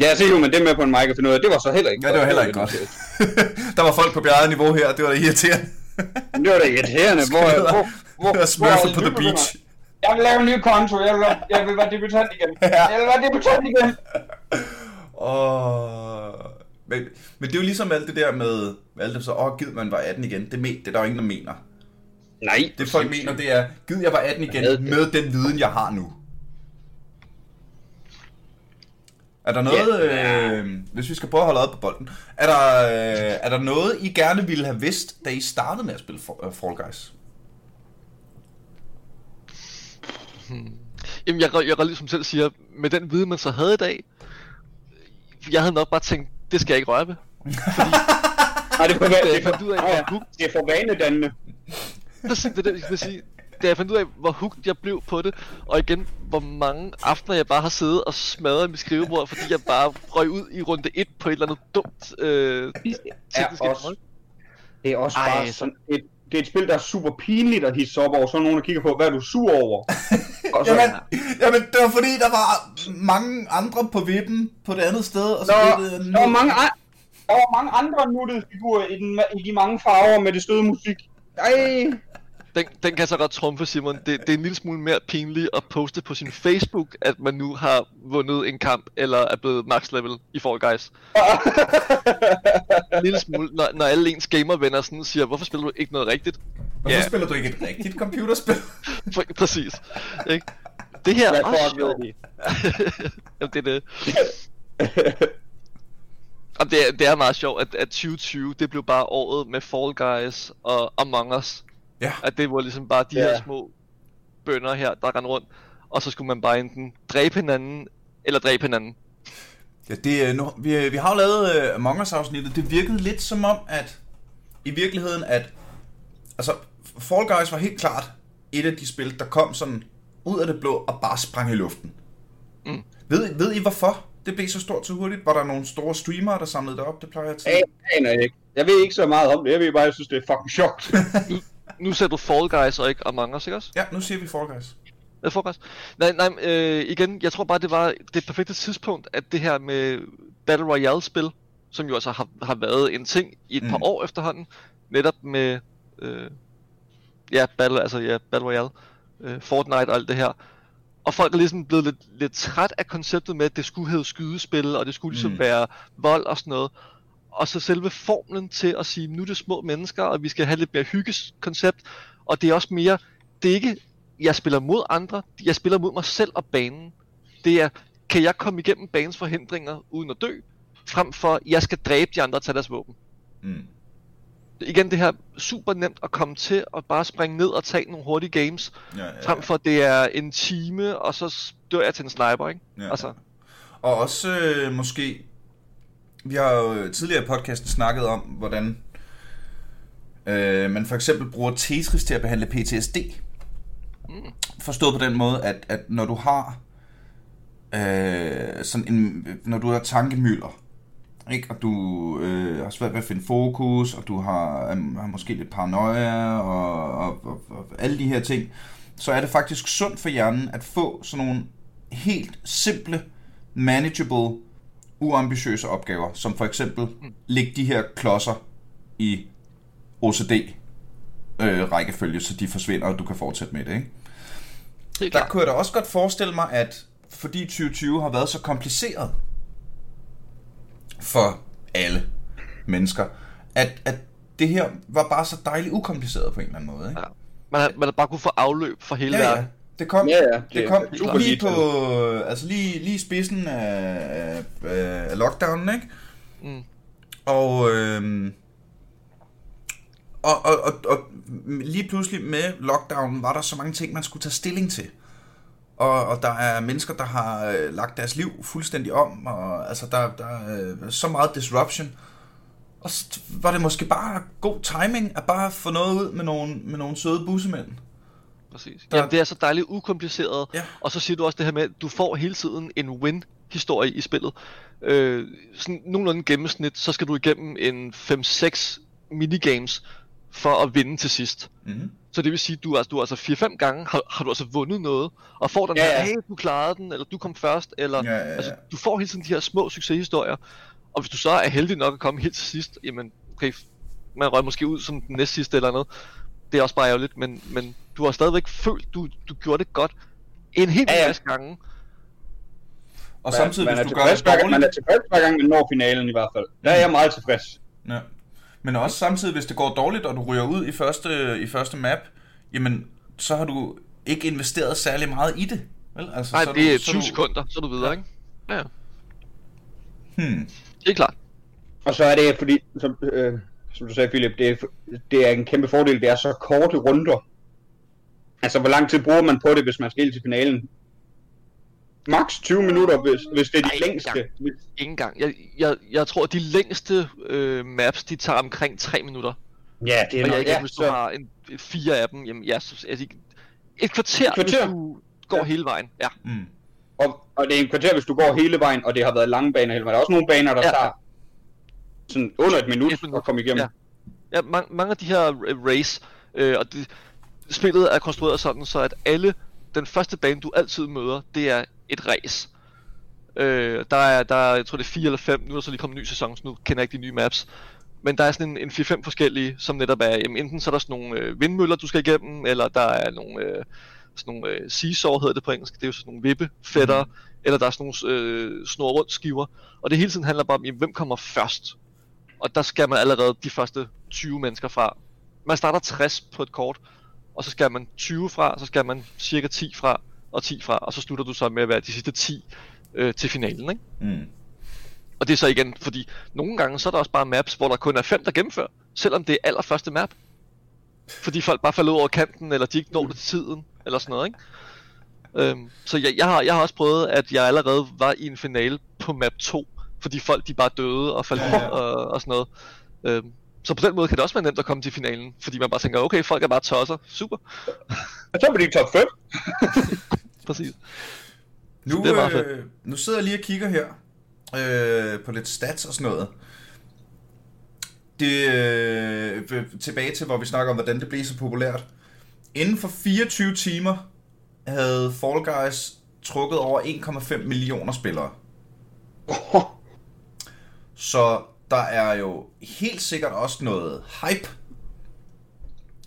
Ja, så jo, men det med på en mic og finde ud af, det var så heller ikke Ja, det var heller ikke godt. der var folk på bjerget niveau her, det var da irriterende. det var da irriterende. Hvor, hvor, hvor, hvor, hvor, på the beach. Jeg vil lave en ny konto, jeg vil, jeg vil være debutant igen. Ja. Jeg vil være debutant igen. Og... Men, men det er jo ligesom alt det der med, alt det så, åh, oh, gid man var 18 igen. Det, det er der jo ingen, der mener. Nej. Det folk mener, det er, gid jeg var 18 igen med den viden, jeg har nu. Er der noget, ja. øh, hvis vi skal prøve at holde op på bolden, er der, øh, er der noget, I gerne ville have vidst, da I startede med at spille øh, Fall Guys? Hmm. Jamen, jeg, jeg, jeg ligesom selv siger, med den viden, man så havde i dag, jeg havde nok bare tænkt, det skal jeg ikke røre ved. Fordi, Nej, det er for, det, fandt ud af, ja, ja. det er for vanedannende. Præcis, det er det, jeg vil sige. Da jeg fandt ud af, hvor hooked jeg blev på det, og igen, hvor mange aftener jeg bare har siddet og smadret mit skrivebord, fordi jeg bare røg ud i runde 1 på et eller andet dumt øh, teknisk er også, Det er også Ej. bare sådan et, det er et spil, der er super pinligt at hisse op over, så nogen der kigger på, hvad er du sur over? og så, jamen, jamen, det var fordi, der var mange andre på vippen på det andet sted, og så der, blev det... Der var mange, der var mange andre nuttede figurer i, den, i de mange farver med det støde musik. Ej den, den kan så godt trumfe, Simon. Det, det er en lille smule mere pinligt at poste på sin Facebook, at man nu har vundet en kamp, eller er blevet max level i Fall Guys. en lille smule, når, når alle ens gamervenner sådan siger, hvorfor spiller du ikke noget rigtigt? Hvorfor ja. spiller du ikke et rigtigt computerspil? Præcis. Ikke? Det her er også sjovt. Jamen, det er det. Og det, er, det er meget sjovt, at, at 2020, det blev bare året med Fall Guys og Among Us. Ja. At det var ligesom bare de ja. her små bønder her, der rendte rundt. Og så skulle man bare enten dræbe hinanden, eller dræbe hinanden. Ja, det, nu, vi, vi har jo lavet uh, Among Us-afsnittet. Det virkede lidt som om, at i virkeligheden, at altså, Fall Guys var helt klart et af de spil, der kom sådan ud af det blå og bare sprang i luften. Mm. Ved, ved I hvorfor det blev så stort så hurtigt? Var der nogle store streamere, der samlede det op? Det plejer jeg til. Jeg aner ikke. Jeg ved ikke så meget om det. Jeg ved bare, at jeg synes, det er fucking sjovt. nu ser du Fall Guys og ikke Among Us, ikke også? Ja, nu siger vi Fall Guys. Ja, Fall Guys. Nej, nej, øh, igen, jeg tror bare, det var det perfekte tidspunkt, at det her med Battle Royale-spil, som jo altså har, har været en ting i et mm. par år efterhånden, netop med, øh, ja, Battle, altså ja, Battle Royale, øh, Fortnite og alt det her. Og folk er ligesom blevet lidt, lidt træt af konceptet med, at det skulle hedde skydespil, og det skulle ligesom mm. være vold og sådan noget og så selve formlen til at sige, nu er det små mennesker, og vi skal have lidt mere hyggeskoncept, og det er også mere, det er ikke, jeg spiller mod andre, jeg spiller mod mig selv og banen. Det er, kan jeg komme igennem banens forhindringer uden at dø, frem for, jeg skal dræbe de andre og tage deres våben. Mm. Igen det her super nemt at komme til at bare springe ned og tage nogle hurtige games, ja, ja, ja. frem for det er en time, og så dør jeg til en sniper, ikke? Ja, altså. Og også øh, måske vi har jo øh, tidligere i podcasten snakket om, hvordan øh, man for eksempel bruger Tetris til at behandle PTSD. Mm. Forstået på den måde, at, at når du har øh, sådan en, når du har tankemøller, ikke? og du øh, har svært ved at finde fokus, og du har, øh, har måske lidt paranoia, og, og, og, og alle de her ting, så er det faktisk sundt for hjernen at få sådan nogle helt simple, manageable uambitiøse opgaver, som for eksempel mm. lægge de her klodser i OCD øh, rækkefølge, så de forsvinder, og du kan fortsætte med det, ikke? Det Der kunne jeg da også godt forestille mig, at fordi 2020 har været så kompliceret for alle mennesker, at, at det her var bare så dejligt ukompliceret på en eller anden måde. Ikke? Ja. Man, har, man har bare kunne få afløb for hele ja, verden. Ja. Det kom, ja, ja, det, det kom det lige på, altså lige, lige spidsen af, af, af lockdownen, ikke? Mm. Og, øhm, og, og, og, og lige pludselig med lockdownen var der så mange ting, man skulle tage stilling til. Og, og der er mennesker, der har øh, lagt deres liv fuldstændig om, og altså der, der er øh, så meget disruption. Og så var det måske bare god timing at bare få noget ud med nogle, med nogle søde bussemænd præcis. Der... Jamen, det er så dejligt ukompliceret. Ja. Og så siger du også det her med, at du får hele tiden en win historie i spillet. Øh, sådan nogenlunde gennemsnit, så skal du igennem en 5-6 minigames for at vinde til sidst. Mm-hmm. Så det vil sige, du, altså, du altså 4-5 gange har, har du altså vundet noget, og får den Ja, her, ja. hey, du klarede den, eller du kom først, eller Ja, ja, ja. altså, du får hele tiden de her små succeshistorier, og hvis du så er heldig nok at komme helt til sidst, jamen, okay, man røg måske ud som den næst sidste eller noget, det er også bare ærgerligt, men, men du har stadigvæk følt, du, du gjorde det godt en hel Ja, ja. masse gange. Og samtidig, man, hvis er du gør det gang, man er dårligt... tilfreds hver gang, man når finalen i hvert fald. Der er jeg meget tilfreds. Ja. Men også samtidig, hvis det går dårligt, og du ryger ud i første, i første map, jamen, så har du ikke investeret særlig meget i det. Vel? Altså, Nej, så det er du, 20 sekunder, så er du videre, Ja. ikke? Ja, Hmm. det er klart. Og så er det fordi, som, øh, som du sagde Philip, det er, det er en kæmpe fordel, det er så korte runder. Altså, hvor lang tid bruger man på det, hvis man skal til finalen? Max 20 minutter, hvis, hvis det er de Ej, længste. ja. Ingen gang. Jeg, jeg, jeg tror, at de længste øh, maps, de tager omkring 3 minutter. Ja, det er Og jeg, nok, ikke, ja, hvis du så, har en, fire af dem, jamen ja, så, altså, et kvarter, Et kvarter? hvis du går Ja. hele vejen. Ja, Mm. og, og det er en kvarter, hvis du går hele vejen, og det har været lange baner hele vejen. Der er også nogle baner, der Ja. tager sådan under et minut Et minut. at komme igennem. Ja. ja man, mange af de her race, øh, og det, spillet er konstrueret sådan, så at alle, den første bane, du altid møder, det er et race. Øh, der er, der er, jeg tror det er 4 eller 5, nu er der så lige kommet en ny sæson, så nu kender jeg ikke de nye maps. Men der er sådan en, en 4-5 forskellige, som netop er, jamen, enten så er der sådan nogle øh, vindmøller, du skal igennem, eller der er nogle, øh, sådan nogle øh, seesaw hedder det på engelsk, det er jo sådan nogle vippefætter, mm. eller der er sådan nogle øh, snor rundt skiver. Og det hele tiden handler bare om, jamen, hvem kommer først? Og der skal man allerede de første 20 mennesker fra. Man starter 60 på et kort, og så skal man 20 fra, så skal man cirka 10 fra, og 10 fra, og så slutter du så med at være de sidste 10 øh, til finalen, ikke? Mm. Og det er så igen, fordi nogle gange så er der også bare maps, hvor der kun er fem, der gennemfører, selvom det er allerførste map. Fordi folk bare falder ud over kanten, eller de ikke når det til tiden, eller sådan noget, ikke? Øhm, så jeg, jeg, har, jeg har også prøvet, at jeg allerede var i en finale på map 2, fordi folk de bare døde og faldt Ja, ja. og, og sådan noget. Øhm, så på den måde kan det også være nemt at komme til finalen, fordi man bare tænker, okay, folk er bare tosser, super, Og så bliver de top 5. præcis. Nu, det er øh, nu sidder jeg lige og kigger her øh, på lidt stats og sådan noget. Det, øh, tilbage til, hvor vi snakker om, hvordan det blev så populært. Inden for 24 timer havde Fall Guys trukket over 1,5 millioner spillere. Så der er jo helt sikkert også noget hype.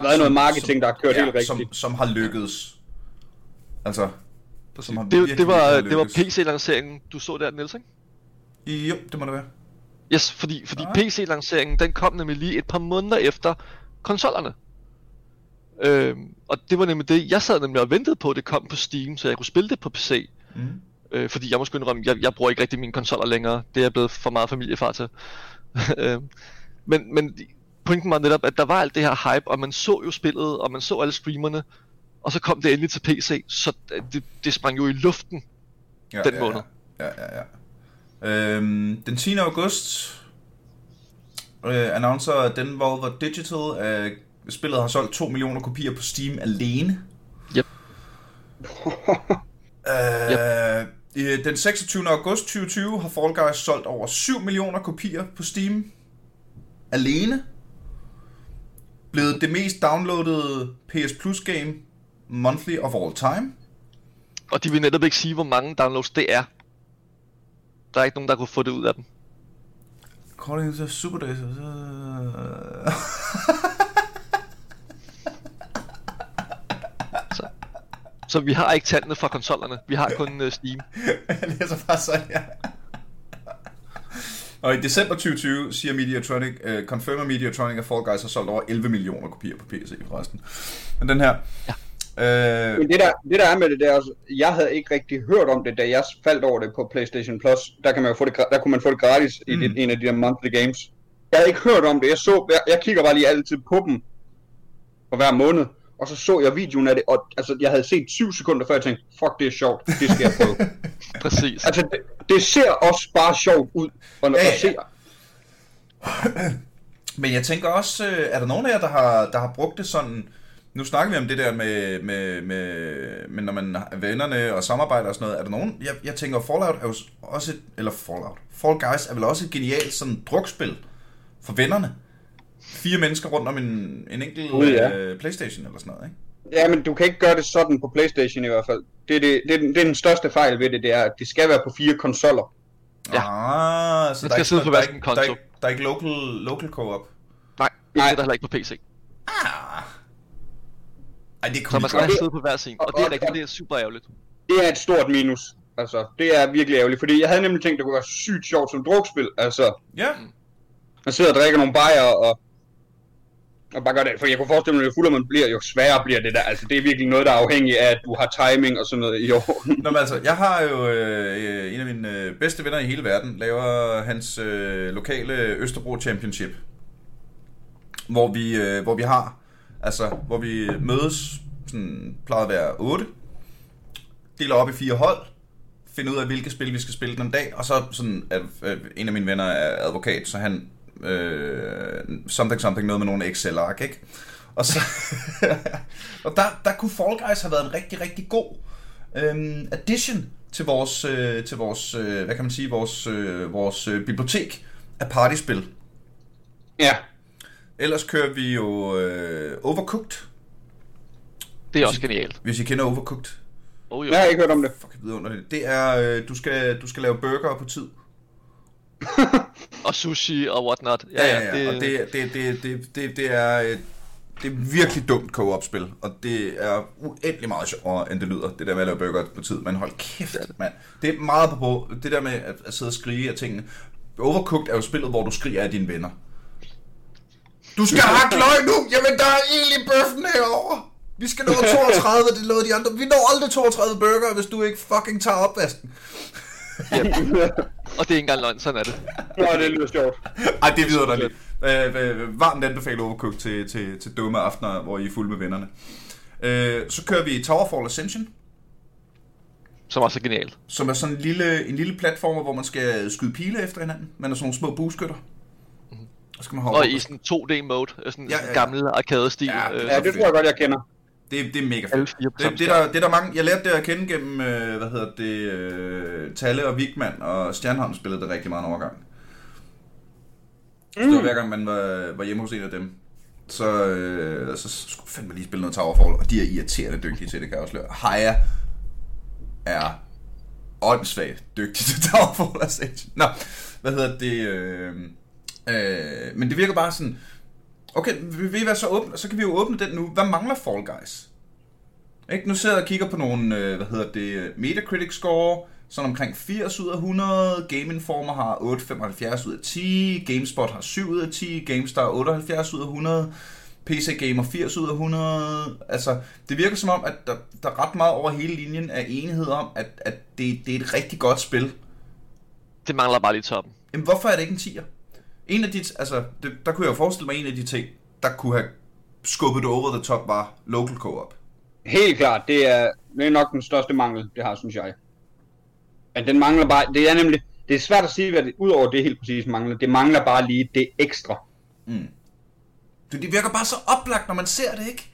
Der er noget marketing, der har kørt helt som, rigtigt. som har lykkedes. Altså, som har Det, det, var, det var. PC-lanceringen, du så der, Niels, ikke? Jo, det må det være. Yes, fordi, fordi Ah. PC-lanceringen, den kom nemlig lige et par måneder efter konsollerne. Øhm, og det var nemlig det, jeg sad nemlig og ventede på, at det kom på Steam, så jeg kunne spille det på PC. Mm. Øh, fordi jeg må sgu indrømme, jeg, jeg bruger ikke rigtig mine konsoller længere. Det er jeg blevet for meget familiefar til. Øhm, men, men pointen var netop, at der var alt det her hype, og man så jo spillet, og man så alle streamerne, og så kom det endelig til PC, så det, det sprang jo i luften. ja, den ja, måned. Ja, ja, ja. Øhm, den 10. august øh, annoncer Devolver Digital, at spillet har solgt 2 millioner kopier på Steam alene. Yep. Øh, i- Den 26. august 2020 har Fall Guys solgt over 7 millioner kopier på Steam alene. Blevet det mest downloadede PS Plus game monthly of all time. Og de vil netop ikke sige, hvor mange downloads det er. Der er ikke nogen, der kunne få det ud af dem. According to Super Days. Så vi har ikke tallene fra konsollerne. Vi har kun uh, Steam. Jeg læser bare sådan her. Og i december 2020 siger Mediatronic, uh, confirmer Mediatronic, at Fall Guys har solgt over 11 millioner kopier på PC forresten. Men den her... Ja. Øh, Men det der, det der er med det der, også, jeg havde ikke rigtig hørt om det, da jeg faldt over det på PlayStation Plus. Der, kan man jo få det, der kunne man få det gratis mm. i det, en af de der monthly games. Jeg havde ikke hørt om det. Jeg, så, jeg, jeg kigger bare lige altid på dem for hver måned. Og så så jeg videoen af det, og altså, jeg havde set 7 sekunder før jeg tænkte, fuck det er sjovt, det skal jeg prøve. Præcis. altså, det, det ser også bare sjovt ud, og når Ja, ja, ja. Men jeg tænker også, øh, er der nogen af jer, der har, der har brugt det sådan, Nu snakker vi om det der med, med, med, med når man er vennerne og samarbejder og sådan noget. Er der nogen? Jeg, jeg tænker, Fallout er jo også... Et, eller Fallout. Fall Guys er vel også et genialt sådan drukspil for vennerne. Fire mennesker rundt om en, en enkelt Gud, ja. øh, Playstation eller sådan noget, ikke? Ja, men du kan ikke gøre det sådan på Playstation i hvert fald. Det er, det, det, er, den- det er den største fejl ved det, det er, at det skal være på fire konsoller. Ja. Ah, så Man der er skal ikke, sidde på der, er hver sin ikke, der, er konto. ikke, der er ikke local, local co-op. Nej, Nej. det er der heller ikke på PC. Ah. Ej, det Så kunne man vi skal sidde på hver sin, og det er rigtigt, det er super ærgerligt. Det er et stort minus. Altså, det er virkelig ærgerligt, fordi jeg havde nemlig tænkt, det kunne være sygt sjovt som drukspil. Altså, Ja, man sidder og drikker nogle bajer og, og bare gør det. For jeg kunne forestille mig, at jo fuldere man bliver, jo sværere bliver det der. Altså, det er virkelig noget, der er afhængig af, at du har timing og sådan noget i år. Nå, men altså, jeg har jo øh, en af mine øh, bedste venner i hele verden, laver hans øh, lokale Østerbro Championship. Hvor vi, øh, hvor vi har, altså, hvor vi mødes, sådan, plejer at være 8, deler op i fire hold, finder ud af, hvilke spil vi skal spille den dag, og så sådan, at, øh, en af mine venner er advokat, så han, øh, something something, noget med nogle Excel-ark, ikke? Og så, og der, der kunne Fall Guys have været en rigtig, rigtig god øhm, addition til vores, øh, til vores øh, hvad kan man sige, vores, øh, vores øh, bibliotek af partyspil. Ja, Ellers kører vi jo øh, Overcooked, Det er også genialt. hvis I kender Overcooked. Oh, jo. jeg har ikke hørt om det. Fuck, vidunderligt. Det er, øh, du skal, du skal lave burger på tid. Og sushi og whatnot. Ja, ja, ja. Det... Og det, det, det, det, det, det er... øh, Det er virkelig dumt co-op-spil, og det er uendelig meget sjovere, end det lyder, det der med at lave burger på tid. Men hold kæft, mand. Det er meget på det der med at, at sidde og skrige af tingene. Overcooked er jo spillet, hvor du skriger af dine venner. Du skal hakke løg nu! Jamen, der er i bøffen herovre! Vi skal nå 32, det lovede de andre. Vi når aldrig 32 burger, hvis du ikke fucking tager opvasken. Og det er ikke engang løgn, sådan er det. Nå, det lyder sjovt. Ej, det er vidunderligt. Øh, øh, varmt anbefaler Overcooked til, til, til dumme aftener, hvor I er fulde med vennerne. Øh, så kører vi Towerfall Ascension, Som også er genialt. som er sådan en lille, en lille platform, hvor man skal skyde pile efter hinanden. Man er sådan nogle små bueskytter. Og så skal man hoppe Og i sådan 2D-mode, sådan Ja, ja, ja, ja, ja. gammel arcade-stil. Ja, øh, Ja, det tror jeg godt, jeg kender. Det, det er mega fedt. Det, det, er der, det er der mange, jeg lærte det at kende gennem, øh, hvad hedder det, øh, Talle og Vigman og Stjernholm spillede det rigtig meget en overgang. Mm. Det var hver gang man var, var hjemme hos en af dem. Så, øh, så skulle fandme lige spille noget Towerfall, og de er irriterende dygtige til det, kan jeg afsløre. Haya er åndssvagt dygtig til Towerfall Ascension. Nå, hvad hedder det? Øh, øh, men det virker bare sådan, okay, vil vi være så åbne, så kan vi jo åbne den nu. Hvad mangler Fall Guys? Ikke? Nu sidder jeg og kigger på nogle, øh, hvad hedder det, Metacritic score, sådan omkring 80 ud af 100, Game Informer har 8,75 ud af 10, GameSpot har 7 ud af 10, GameStar 78 ud af 100, PC Gamer 80 ud af 100. Altså, det virker som om, at der, der ret meget over hele linjen er enighed om, at, at det, det er et rigtig godt spil. Det mangler bare lige toppen. Jamen, hvorfor er det ikke en 10'er? En af de, altså, det, der kunne jeg jo forestille mig, en af de ting, der kunne have skubbet det over the top, var local co-op. Helt klart, det er, det er nok den største mangel, det har, synes jeg. Men den mangler bare, det er nemlig, det er svært at sige, hvad det, udover det helt præcis mangler, det mangler bare lige det ekstra. Det, det virker bare så oplagt, når man ser det, ikke?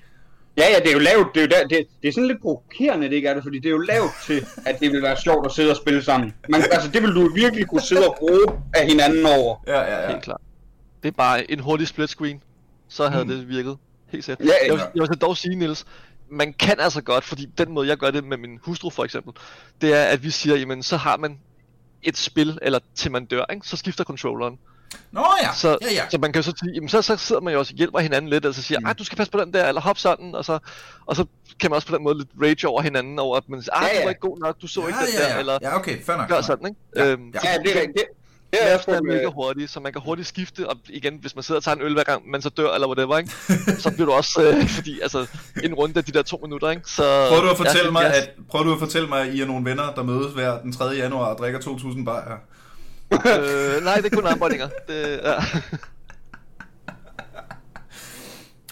Ja, ja, det er jo lavet, det er, jo der, det, det er sådan lidt provokerende, det ikke er det, fordi det er jo lavet til, at det vil være sjovt at sidde og spille sammen. Man, altså, det vil du virkelig kunne sidde og bruge af hinanden over. Ja, ja, ja. Helt klart. Det er bare en hurtig split screen. Så havde mm. det virket. Helt sikkert. Ja, jeg, vil, ja. jeg vil så dog sige, Niels, man kan altså godt, fordi den måde, jeg gør det med min hustru for eksempel, det er, at vi siger, jamen, så har man et spil, eller til man dør, ikke? så skifter controlleren. Nå ja, Så, ja, ja. så man kan jo så sige, jamen, så, så sidder man jo også og hjælper hinanden lidt, altså siger, Mm. mm. du skal passe på den der, eller hop sådan, og så, og så kan man også på den måde lidt rage over hinanden, over at man siger, ah, Ja, ja, du var ikke god nok, du så ja, ikke den ja, der, ja. eller Ja, okay, fair nok. gør sådan, ikke? Ja, Øhm, ja. så Ja, det er rigtigt. Det, er også mega hurtigt, så man kan hurtigt skifte, og igen, hvis man sidder og tager en øl hver gang, man så dør, eller whatever, ikke? så bliver du også, øh, fordi altså, en runde af de der to minutter, ikke? Så, Prøver du at fortælle ja, mig, at, prøver du at fortælle mig, at I er nogle venner, der mødes hver den 3. januar og drikker 2.000 bajer? Øh, nej, det er kun armbåndinger. Det, ja.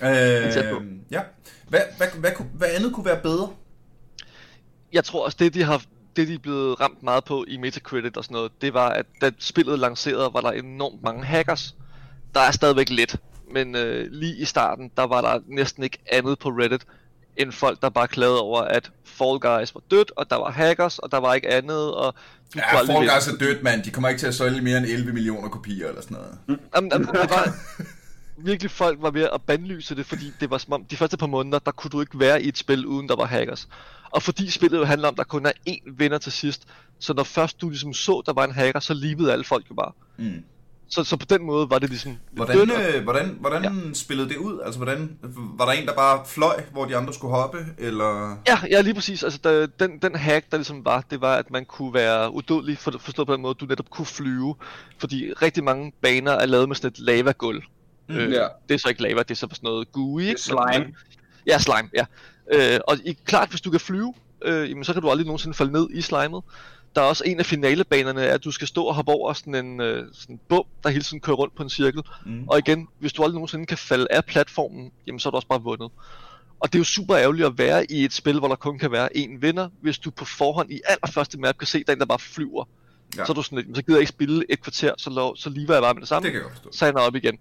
Øh, ja. Hvad, hvad, hvad, hvad andet kunne være bedre? Jeg tror også, det de har det de er blevet ramt meget på i Metacritic og sådan noget, det var, at da spillet lancerede, var der enormt mange hackers. Der er stadigvæk lidt, men øh, lige i starten, der var der næsten ikke andet på Reddit, end folk, der bare klagede over, at Fall Guys var dødt, og der var hackers, og der var ikke andet, og... Du Ja, Fall vinde. Guys er dødt, mand. De kommer ikke til at sælge mere end 11 millioner kopier eller sådan noget. Jamen, jamen, det var virkelig folk var ved at bandlyse det, fordi det var som om, de første par måneder, der kunne du ikke være i et spil, uden der var hackers. Og fordi spillet jo handler om, at der kun er én vinder til sidst, så når først du ligesom så, der var en hacker, så livede alle folk jo bare. Mm. Så, så på den måde var det ligesom Hvordan, og- øh, hvordan, hvordan ja. spillede det ud? Altså, hvordan, var der en, der bare fløj, hvor de andre skulle hoppe, eller... Ja, ja, lige præcis. Altså, der, den, den hack, der ligesom var, det var, at man kunne være udødelig, for, forstået på den måde, at du netop kunne flyve. Fordi rigtig mange baner er lavet med sådan et lavagulv. Mm, øh, ja. Det er så ikke lava, det er så sådan noget gooey. ikke? Slime. Ja, slime, ja. Øh, og i, klart, hvis du kan flyve, øh, jamen, så kan du aldrig nogensinde falde ned i slimet. Der er også en af finalebanerne, at du skal stå og hoppe over sådan en øh, sådan en bum, der hele tiden kører rundt på en cirkel. Mm. Og igen, hvis du aldrig nogensinde kan falde af platformen, jamen så er du også bare vundet. Og det er jo super ærgerligt at være i et spil, hvor der kun kan være én vinder, hvis du på forhånd i allerførste map kan se, at der er bare flyver. Ja. Så er du sådan lidt, så gider jeg ikke spille et kvarter, så, lov, så lever jeg bare med det samme Det kan jeg forstå. så jeg op igen.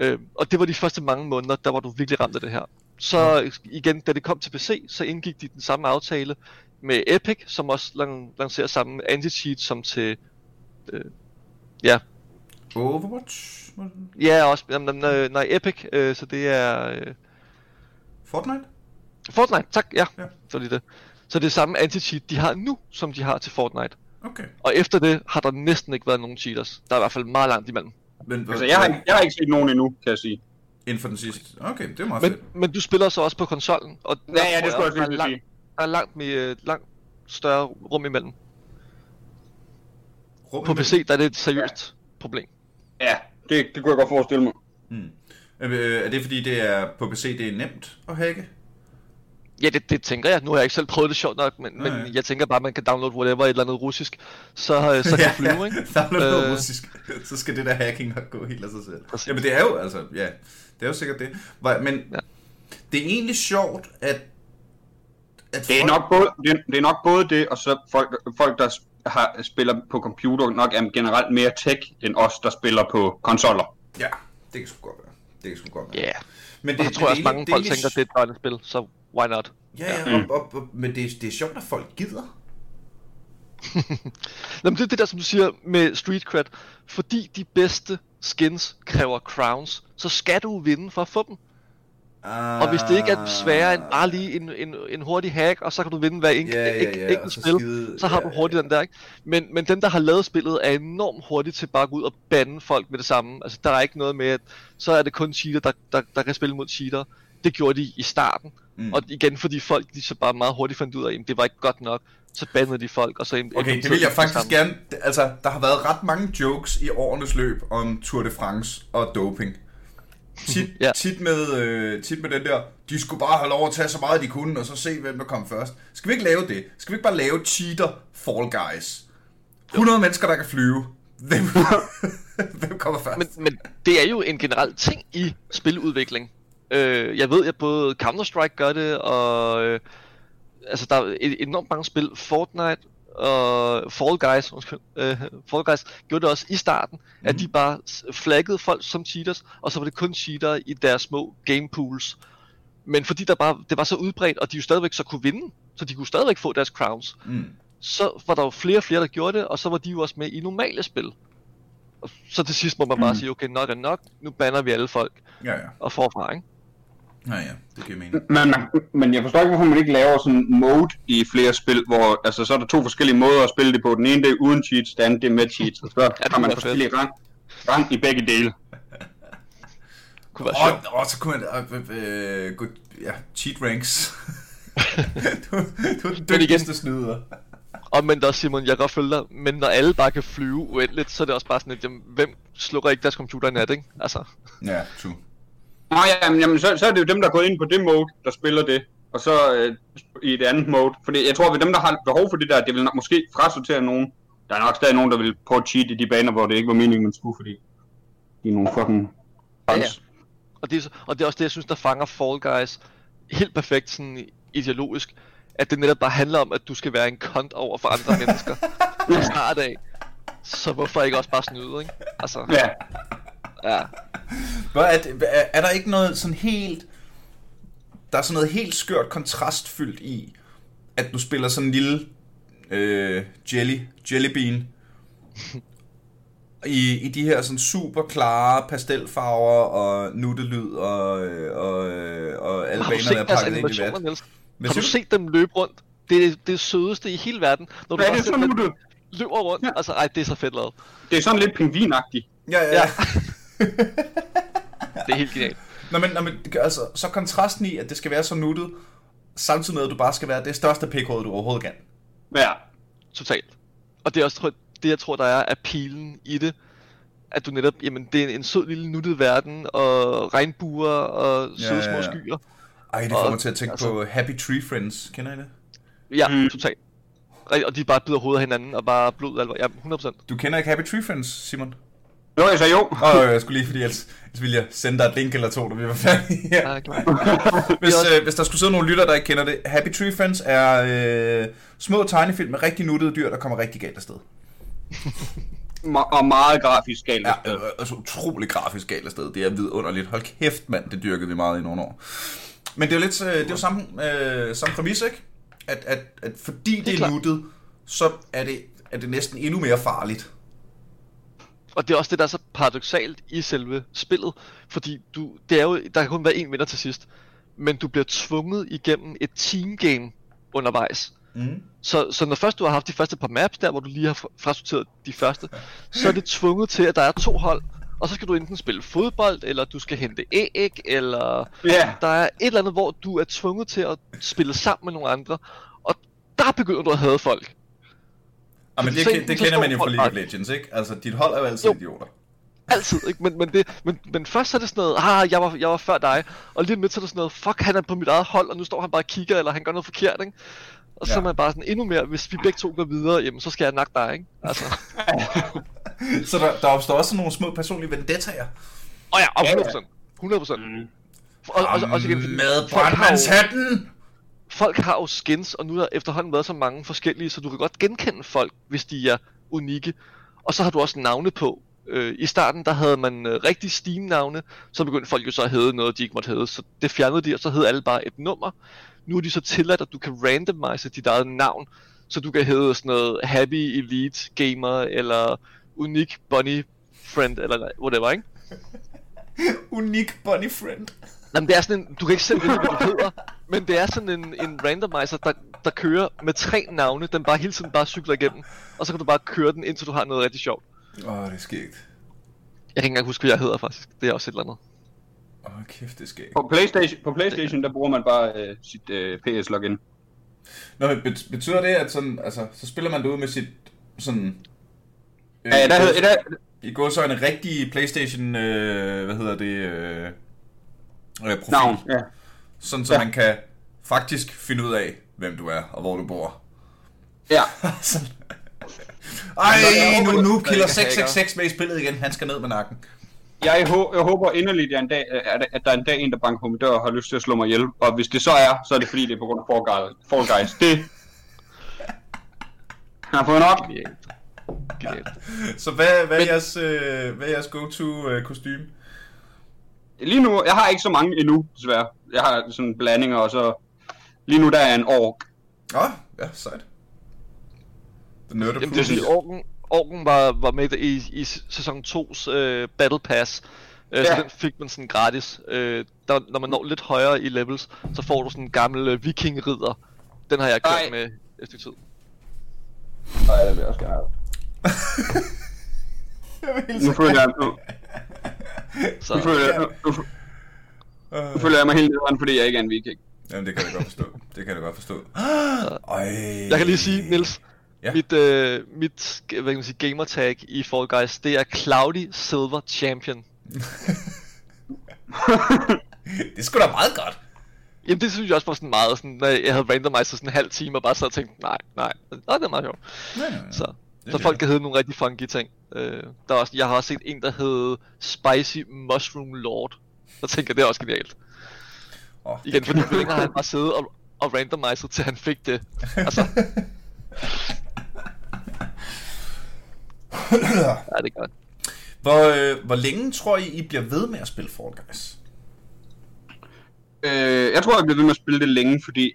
Øh, og det var de første mange måneder, der var du virkelig ramt af det her. Så igen, da det kom til PC, så indgik de den samme aftale med Epic, som også lan- lancerer samme anti-cheat som til... Øh, ja, Overwatch? ja, også... Jamen, nej, nej, Epic, øh, så det er... Øh, Fortnite? Fortnite, tak, ja, Ja. så lige det. Så det er samme anti-cheat, de har nu, som de har til Fortnite. Okay. Og efter det har der næsten ikke været nogen cheaters. Der er i hvert fald meget langt imellem. Men, Altså, jeg har, ikke- jeg har ikke set nogen endnu, kan jeg sige. Inden for den sidste. Okay, det er meget Men, fedt. men du spiller så også på konsollen, og Ja, ja, det skulle jeg sige. Der er langt, mere, langt større rum imellem. Rum På imellem. PC, der er det et seriøst problem. Ja, det, det kunne jeg godt forestille mig. Mm. Øh, Er det fordi, det er på PC, det er nemt at hacke? Ja, det, det tænker jeg. Nu har jeg ikke selv prøvet det sjovt nok, men, Nej. men jeg tænker bare, at man kan downloade whatever, et eller andet russisk, så, øh, så kan det flyve, ikke? Der er noget Øh. russisk. Så skal det der hacking nok gå helt af sig selv. Præcis. Jamen det er jo, altså, ja, det er jo sikkert det. Men Ja. det er egentlig sjovt, at... at Det er nok både det, er, det, er nok både det, og så folk, folk der har, spiller på computer, nok er generelt mere tech, end os, der spiller på konsoller. Ja, det kan sgu godt være. Det kan sgu godt være. Ja, yeah. Men og så tror jeg også, mange det folk egentlig- tænker, at det er et børnespil, så why not? Ja, ja, og, og, og, men det, er- det er sjovt, at folk gider. Nå, men det er det der, som du siger med street cred. Fordi de bedste skins kræver crowns, så skal du vinde for at få dem. Uh, Og hvis det ikke er sværere end bare lige en, en, en hurtig hack, og så kan du vinde hver enkelt, ja, og enkelt så spil, skide- så har du hurtigt ja. den der, ikke? Men, men dem, der har lavet spillet, er enormt hurtigt til bare at gå ud og bande folk med det samme. Altså, der er ikke noget med, at så er det kun cheater, der, der, der kan spille mod cheater. Det gjorde de i starten. Mm. Og igen, fordi folk de så bare meget hurtigt fandt ud af, at det var ikke godt nok, så bandede de folk, og så Okay, det vil jeg faktisk gerne... Altså, der har været ret mange jokes i årenes løb om Tour de France og doping. Tit, ja. Tit, med, øh, tit med den der, de skulle bare have lov at tage så meget, de kunne, og så se, hvem der kom først. Skal vi ikke lave det? Skal vi ikke bare lave cheater Fall Guys? 100 mennesker, der kan flyve. Hvem, hvem kommer først? Men, men det er jo en generel ting i spiludvikling. Øh, jeg ved, at både Counter-Strike gør det, og øh, altså, der er enormt mange spil. Fortnite og Fall Guys, undskyld, øh, Fall Guys gjorde det også i starten, mm. at de bare flaggede folk som cheaters, og så var det kun cheater i deres små game pools. Men fordi der bare, det var så udbredt, og de jo stadigvæk så kunne vinde, så de kunne stadigvæk få deres crowns, Mm. så var der jo flere og flere, der gjorde det, og så var de jo også med i normale spil. Og så til sidst må man bare Mm. sige, okay, nok er nok, nu banner vi alle folk Ja, ja. og forfra, ikke? Ja, ja. Det giver mening. Men, man, men jeg forstår ikke, hvorfor man ikke laver sådan en mode i flere spil, hvor altså, så er der to forskellige måder at spille det på. Den ene det er uden cheats, den anden det er med cheats. Og så har man forskellige rang, rang i begge dele. Kunne være Og, sjovt. og så kunne man... Øh, øh, good, ja, cheat ranks. du, du er den igen- dygtigste snyder. Og men der Simon, jeg kan godt følge dig, men når alle bare kan flyve uendeligt, så er det også bare sådan lidt, jamen, hvem slukker ikke deres computer i nat, ikke? Altså, Ja, true. Nå ja, jamen, jamen så, så er det jo dem, der er gået ind på det mode, der spiller det. Og så øh, i et andet mode. Fordi jeg tror, at dem, der har behov for det der, det vil nok måske frasortere nogen. Der er nok stadig nogen, der vil prøve at cheat i de baner, hvor det ikke var meningen, man skulle, fordi de er nogle fucking Ja, ja. fans. og, det er, og det er også det, jeg synes, der fanger Fall Guys helt perfekt sådan ideologisk, at det netop bare handler om, at du skal være en kont over for andre mennesker fra start af. Så hvorfor ikke også bare snyde, ikke? Altså, Ja. ja. Hvad er, det, er, er der ikke noget sådan helt... Der er sådan noget helt skørt kontrastfyldt i, at du spiller sådan en lille øh, jelly, jellybean, i, i de her sådan super klare pastelfarver og nuttelyd og, øh, og, øh, og alle Har du banerne set er pakket ind i vat. Har du du? set dem løbe rundt? Det er det sødeste i hele verden. Når du Hvad er bare det så nu, du? løber rundt. Ja. Altså, ej, det er så fedt lavet. Det er sådan lidt pingvinagtigt. Ja, ja. Ja. ja. Det er helt genialt. Nå, men, nå, men altså, så kontrasten i, at det skal være så nuttet, samtidig med, at du bare skal være det største pikhoved, du overhovedet kan. Ja. Totalt. Og det er også det, jeg tror, der er appealen i det. At du netop, jamen, det er en sød lille nuttet verden, og regnbuer, og Ja, søde ja, små ja. skyer. Ej, det får Og- mig til at tænke altså- på Happy Tree Friends. Kender I det? Ja, Mm. totalt. Og de bare bider hovedet af hinanden, og bare blod alvor. Ja, 100%. Du kender ikke Happy Tree Friends, Simon? Jo, jeg sagde jo. Åh, oh, jeg skulle lige, fordi ellers, ellers ville jeg sende dig et link eller to, da vi var færdige her. Ja. Hvis, Det er øh, hvis der skulle sidde nogle lytter, der ikke kender det. Happy Tree Friends er øh, små tegnefilm med rigtig nuttede dyr, der kommer rigtig galt afsted. Og meget grafisk galt. Ja, øh, altså utrolig grafisk galt afsted. Det er vidunderligt. Hold kæft, mand, det dyrkede vi meget i nogle år. Men det er jo lidt, øh, det er jo samme, øh, samme præmis, ikke? At, at, at fordi det, er er klart. nuttet, så er det, er det næsten endnu mere farligt. Og det er også det, der er så paradoxalt i selve spillet. Fordi du, det er jo, der kan kun være en vinder til sidst. Men du bliver tvunget igennem et teamgame undervejs. Mm. Så, så når først du har haft de første par maps, der hvor du lige har fra- frasorteret de første, så er det tvunget til, at der er to hold. Og så skal du enten spille fodbold, eller du skal hente æg, eller Ja. der er et eller andet, hvor du er tvunget til at spille sammen med nogle andre. Og der begynder du at hade folk. Ja, men det, Så- det, det kender man jo fra League of Legends, ikke? Altså, dit hold er jo altid Jo. idioter. Altid, ikke? Men, men, det, men, men først så er det sådan noget, ah, jeg var, jeg var før dig. Og lige om lidt så er det sådan noget, fuck, han er på mit eget hold, og nu står han bare og kigger, eller han gør noget forkert, ikke? Og så Ja. er man bare sådan endnu mere, hvis vi begge to går videre, jamen så skal jeg nakke dig, ikke? Altså, Så der, der opstår også nogle små personlige vendettaer. og ja, og Ja, ja. 100%. 100%. Mm. Og, og, og, med folk har, jo, brandmandshatten! Folk har jo skins, og nu er der efterhånden været så mange forskellige, så du kan godt genkende folk, hvis de er unikke. Og så har du også navne på. Øh, I starten, der havde man øh, rigtig Steam-navne, så begyndte folk jo så at hedde noget, de ikke måtte hedde, så det fjernede de, og så hed alle bare et nummer. Nu er de så tilladt, at du kan randomize dit eget navn, så du kan hedde sådan noget Happy Elite Gamer, eller Unik Bunny Friend, eller whatever, ikke? Unik bunny friend. Jamen, det er sådan en, du kan ikke selv vælge, hvad du hedder, men det er sådan en, en randomizer, der, der kører med tre navne, den bare hele tiden bare cykler igennem, og så kan du bare køre den, indtil du har noget rigtig sjovt. Åh, oh, det er skægt. Jeg kan ikke engang huske, hvad jeg hedder faktisk. Det er også et eller andet. Åh, oh, kæft, det er skægt. På Playstation, på Playstation der bruger man bare øh, sit øh, PS-login. Nå, men bet- betyder det, at sådan, altså, så spiller man det ud med sit, sådan... Øh, Ja, der, i der, I går så en rigtig Playstation, øh, hvad hedder det, øh, øh, profil. navn. Ja. Sådan, så Ja. man kan faktisk finde ud af, hvem du er, og hvor du bor. ja. Ej, nu, nu killer ikke er 666 med i spillet igen. Han skal ned med nakken. Jeg, hå- jeg håber inderligt, at, en dag, at, at der er en dag en, der banker på min dør og har lyst til at slå mig ihjel. Og hvis det så er, så er det fordi, det er på grund af Fall Guys. Fall Guys. Det... Har fået nok. Genialt. Så hvad, hvad, er, jeres, øh, hvad er jeres go-to øh, kostume? Lige nu, jeg har ikke så mange endnu, desværre. Jeg har sådan blandinger, og så... Lige nu, der er en ork. Åh, oh, ja, sejt. The Nerd Jamen, det er fordi, Orken, Orken var, var med i, i sæson 2's øh, Battle Pass, øh, så Ja. den fik man sådan gratis. Øh, der, når man når lidt højere i levels, så får du sådan en gammel øh, vikingridder. Den har jeg kørt Ej. med et stykke tid. Nej, det vil jeg også gerne Nu føler jeg, nu, Så, nu, føler jeg, nu, nu, nu føler jeg mig helt nederen, fordi jeg ikke er en viking. Jamen, det kan jeg godt forstå. Det kan jeg godt forstå. Øj. Jeg kan lige sige, Nils, Ja. mit, øh, mit hvad kan man sige, gamertag i Fall Guys, det er Cloudy Silver Champion. det er sgu da meget godt. Jamen det synes jeg også var sådan meget, sådan, når jeg havde randomized sådan en halv time og bare sad og tænkte, nej, nej, nej, det er meget sjovt. Ja, ja, ja. Så, så folk det. kan hedde nogle rigtig funky ting. Øh, der er også, jeg har også set en, der hed Spicy Mushroom Lord. Så tænker jeg, det er også genialt. Åh, Igen, fordi længe har han bare siddet og, og randomized, til han fik det. Altså, ja, det er godt. Hvor, øh, hvor længe tror I, I bliver ved med at spille Fall Guys? Øh, jeg tror, jeg bliver ved med at spille det længe, fordi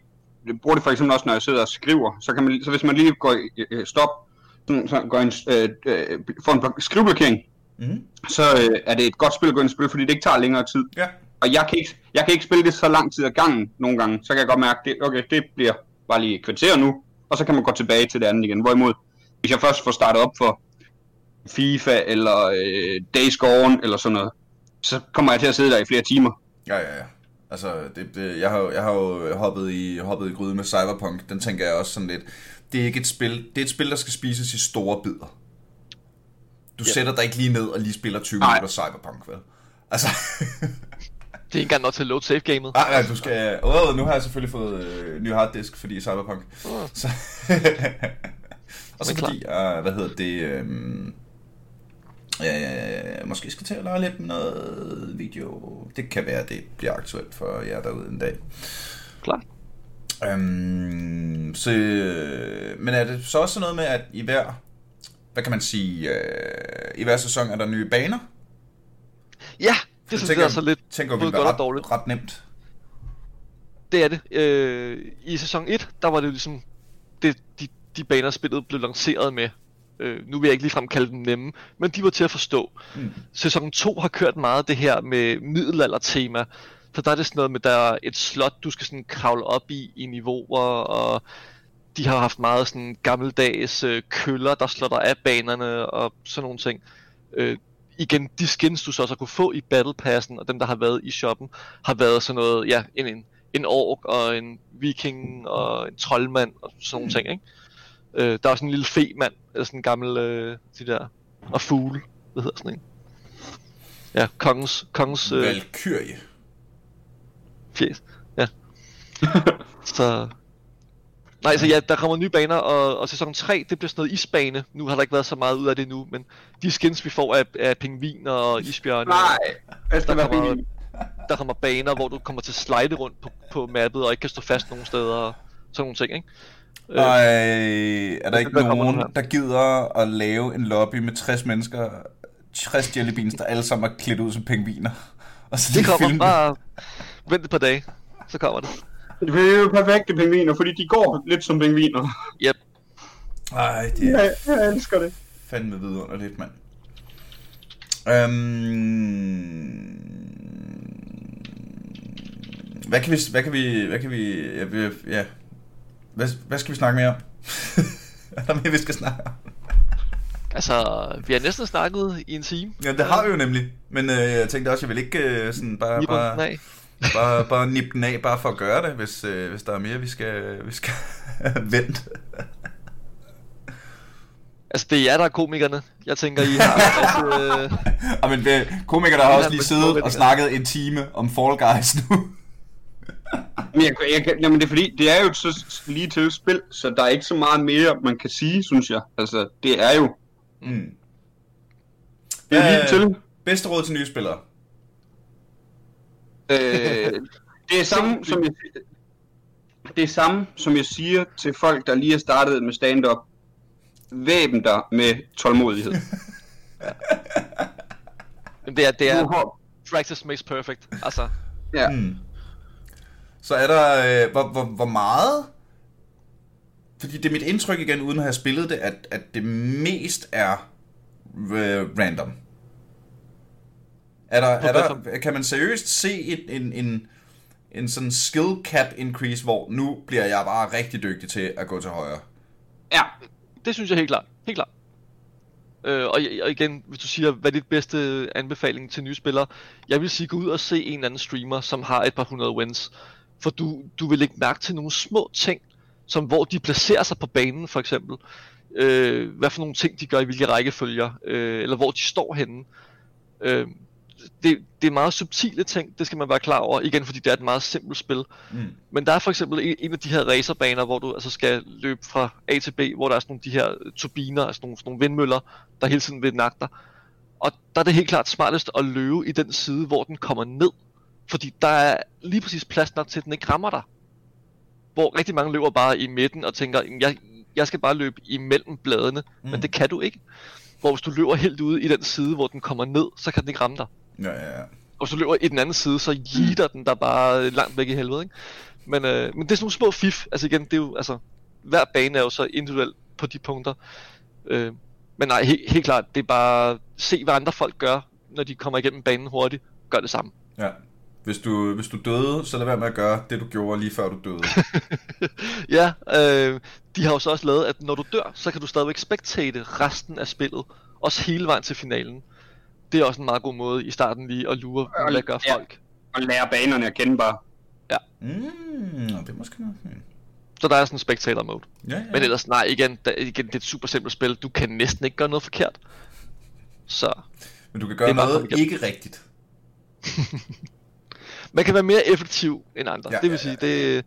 jeg bruger det for eksempel også, når jeg sidder og skriver. Så, kan man, så hvis man lige går i øh, stop, sådan, så går en, øh, øh, får en blok- skriveblokering, Mm. så øh, er det et godt spil at gå ind og spille, fordi det ikke tager længere tid. Ja. Og jeg kan, ikke, jeg kan ikke spille det så lang tid ad gangen nogle gange, så kan jeg godt mærke, det, okay, det bliver bare lige et kvarter nu, og så kan man gå tilbage til det andet igen. Hvorimod, hvis jeg først får startet op for FIFA eller øh, Days Gone eller sådan noget, så kommer jeg til at sidde der i flere timer. Ja, ja, ja. Altså, det, det, jeg, har, jeg har jo hoppet i, hoppet i gryde med Cyberpunk. Den tænker jeg også sådan lidt. Det er ikke et spil. Det er et spil, der skal spises i store bidder. Du Ja. sætter dig ikke lige ned og lige spiller 20 Nej. minutter Cyberpunk, vel? Altså, Det er ikke engang nok til at load save gamet. nej, nej, du skal... Åh, nu har jeg selvfølgelig fået øh, ny harddisk, fordi Cyberpunk. Åh. Så, og så fordi, uh, hvad hedder det... Øhm, øh, måske skal til at lege lidt med noget video. Det kan være, det bliver aktuelt for jer derude en dag. Klart. Øhm, så, men er det så også noget med, at i hver, hvad kan man sige, øh, i hver sæson er der nye baner? Ja, det synes jeg er så lidt tænker, både godt og ret, dårligt. ret nemt. Det er det. Øh, I sæson 1, der var det ligesom det, de, de baner, spillet blev lanceret med. Øh, nu vil jeg ikke ligefrem kalde dem nemme, men de var til at forstå. Mm. Sæson 2 har kørt meget det her med middelalder-tema. Så der er det sådan noget med, der er et slot, du skal sådan kravle op i, i niveauer, og de har haft meget sådan gammeldags øh, køller, der slår dig af banerne, og sådan nogle ting. Øh, igen, de skins, du så også kunne få i Battle Passen, og dem, der har været i shoppen, har været sådan noget, ja, en, en, en ork, og en viking, og en troldmand, og sådan nogle ting, ikke? Øh, der er også en lille fe-mand, eller sådan en gammel, øh, de der, og fugle, hvad hedder sådan en? Ja, kongens, kongens øh, Valkyrie. Fjes. Ja. så... Nej, så ja, der kommer nye baner, og, og sæson 3, det bliver sådan noget isbane. Nu har der ikke været så meget ud af det nu, men de skins, vi får af, af pingviner og isbjørne, Nej, jeg skal Der kommer- billig. der kommer baner, hvor du kommer til at slide rundt på, på mappet, og ikke kan stå fast nogen steder, og sådan nogle ting, ikke? Øh, Ej, er der ikke nogen, der gider at lave en lobby med 60 mennesker, 60 jellybeans, der alle sammen er klædt ud som pingviner? Og så det kommer bare... Vent et par dage, så kommer det. Det er jo perfekte pingviner, fordi de går lidt som pingviner. Yep. Ej, det er Ja, jeg elsker det. fandme vidunderligt, mand. Øhm... Hvad kan vi, hvad kan vi, hvad kan vi, ja, vi- ja. Hvad, hvad skal vi snakke mere om? er der mere, vi skal snakke om? Altså, vi har næsten snakket i en time. Ja, det har vi jo nemlig. Men øh, jeg tænkte også, jeg vil ikke øh, sådan bare, bare, nej. Bare, bare nippe den af, bare for at gøre det, hvis, øh, hvis der er mere, vi skal, vi skal vente. Altså, det er jer, der er komikerne. Jeg tænker, I har... altså, øh, Og men øh, komikere, der har også lige siddet og snakket en time om Fall Guys nu. Men jeg, jeg, jamen det er fordi, det er jo et så lige til spil, så der er ikke så meget mere, man kan sige, synes jeg. Altså, det er jo Mm. det er Ja, lige til. Bedste råd til nye spillere. Øh, det er samme, som jeg, det er samme, som jeg siger til folk, der lige har startet med stand-up. Væben dig med tålmodighed. men det er, det er har- practice makes perfect. Altså, Ja. Mm. Så er der, øh, hvor, hvor, hvor meget? Fordi det er mit indtryk igen, uden at have spillet det, at, at det mest er øh, random. Er der, er der, kan man seriøst se et, en, en, en sådan skill cap increase, hvor nu bliver jeg bare rigtig dygtig til at gå til højre? ja. det synes jeg helt klart. Helt klart. Øh, og, og igen, hvis du siger, hvad er dit bedste anbefaling til nye spillere? Jeg vil sige, gå ud og se en eller anden streamer, som har et par hundrede wins. For du, du vil lægge mærke til nogle små ting, som hvor de placerer sig på banen, for eksempel. Øh, hvad for nogle ting, de gør i hvilke rækkefølger, øh, eller hvor de står henne. Øh, det, det er meget subtile ting, det skal man være klar over, igen fordi det er et meget simpelt spil. Mm. Men der er for eksempel en, en af de her racerbaner, hvor du altså skal løbe fra A til B, hvor der er sådan nogle de her turbiner, altså nogle, sådan nogle vindmøller, der hele tiden vil nakke dig. Og der er det helt klart smartest at løbe i den side, hvor den kommer ned. Fordi der er lige præcis plads nok til, at den ikke rammer dig. Hvor rigtig mange løber bare i midten og tænker, "Jamen, jeg, jeg skal bare løbe imellem bladene, mm. men det kan du ikke. Hvor hvis du løber helt ude i den side, hvor den kommer ned, så kan den ikke ramme dig. Ja, ja, ja. Og du løber i den anden side, så jeter den der bare langt væk i helvede, ikke? Men, øh, men det er sådan nogle små fif. Altså igen, det er jo, altså, hver bane er jo så individuel på de punkter. Øh, men nej, he- helt klart, det er bare se, hvad andre folk gør, når de kommer igennem banen hurtigt. Gør det samme. ja. Hvis du, hvis du døde, så lad være med at gøre det, du gjorde lige før du døde. ja, øh, de har jo så også lavet, at når du dør, så kan du stadigvæk spectate resten af spillet. Også hele vejen til finalen. Det er også en meget god måde i starten lige at lure, hvad gør Ja. folk. Og lære banerne at kende bare. Mm, det er måske noget. Hmm. Så der er sådan en spectator mode. Ja, ja. Men ellers, nej, igen, da, igen, det er et super simpelt spil. Du kan næsten ikke gøre noget forkert. Så Men du kan Det gøre er noget ikke rigtigt. man kan være mere effektiv end andre. Ja, Ja, det vil ja, sige, det,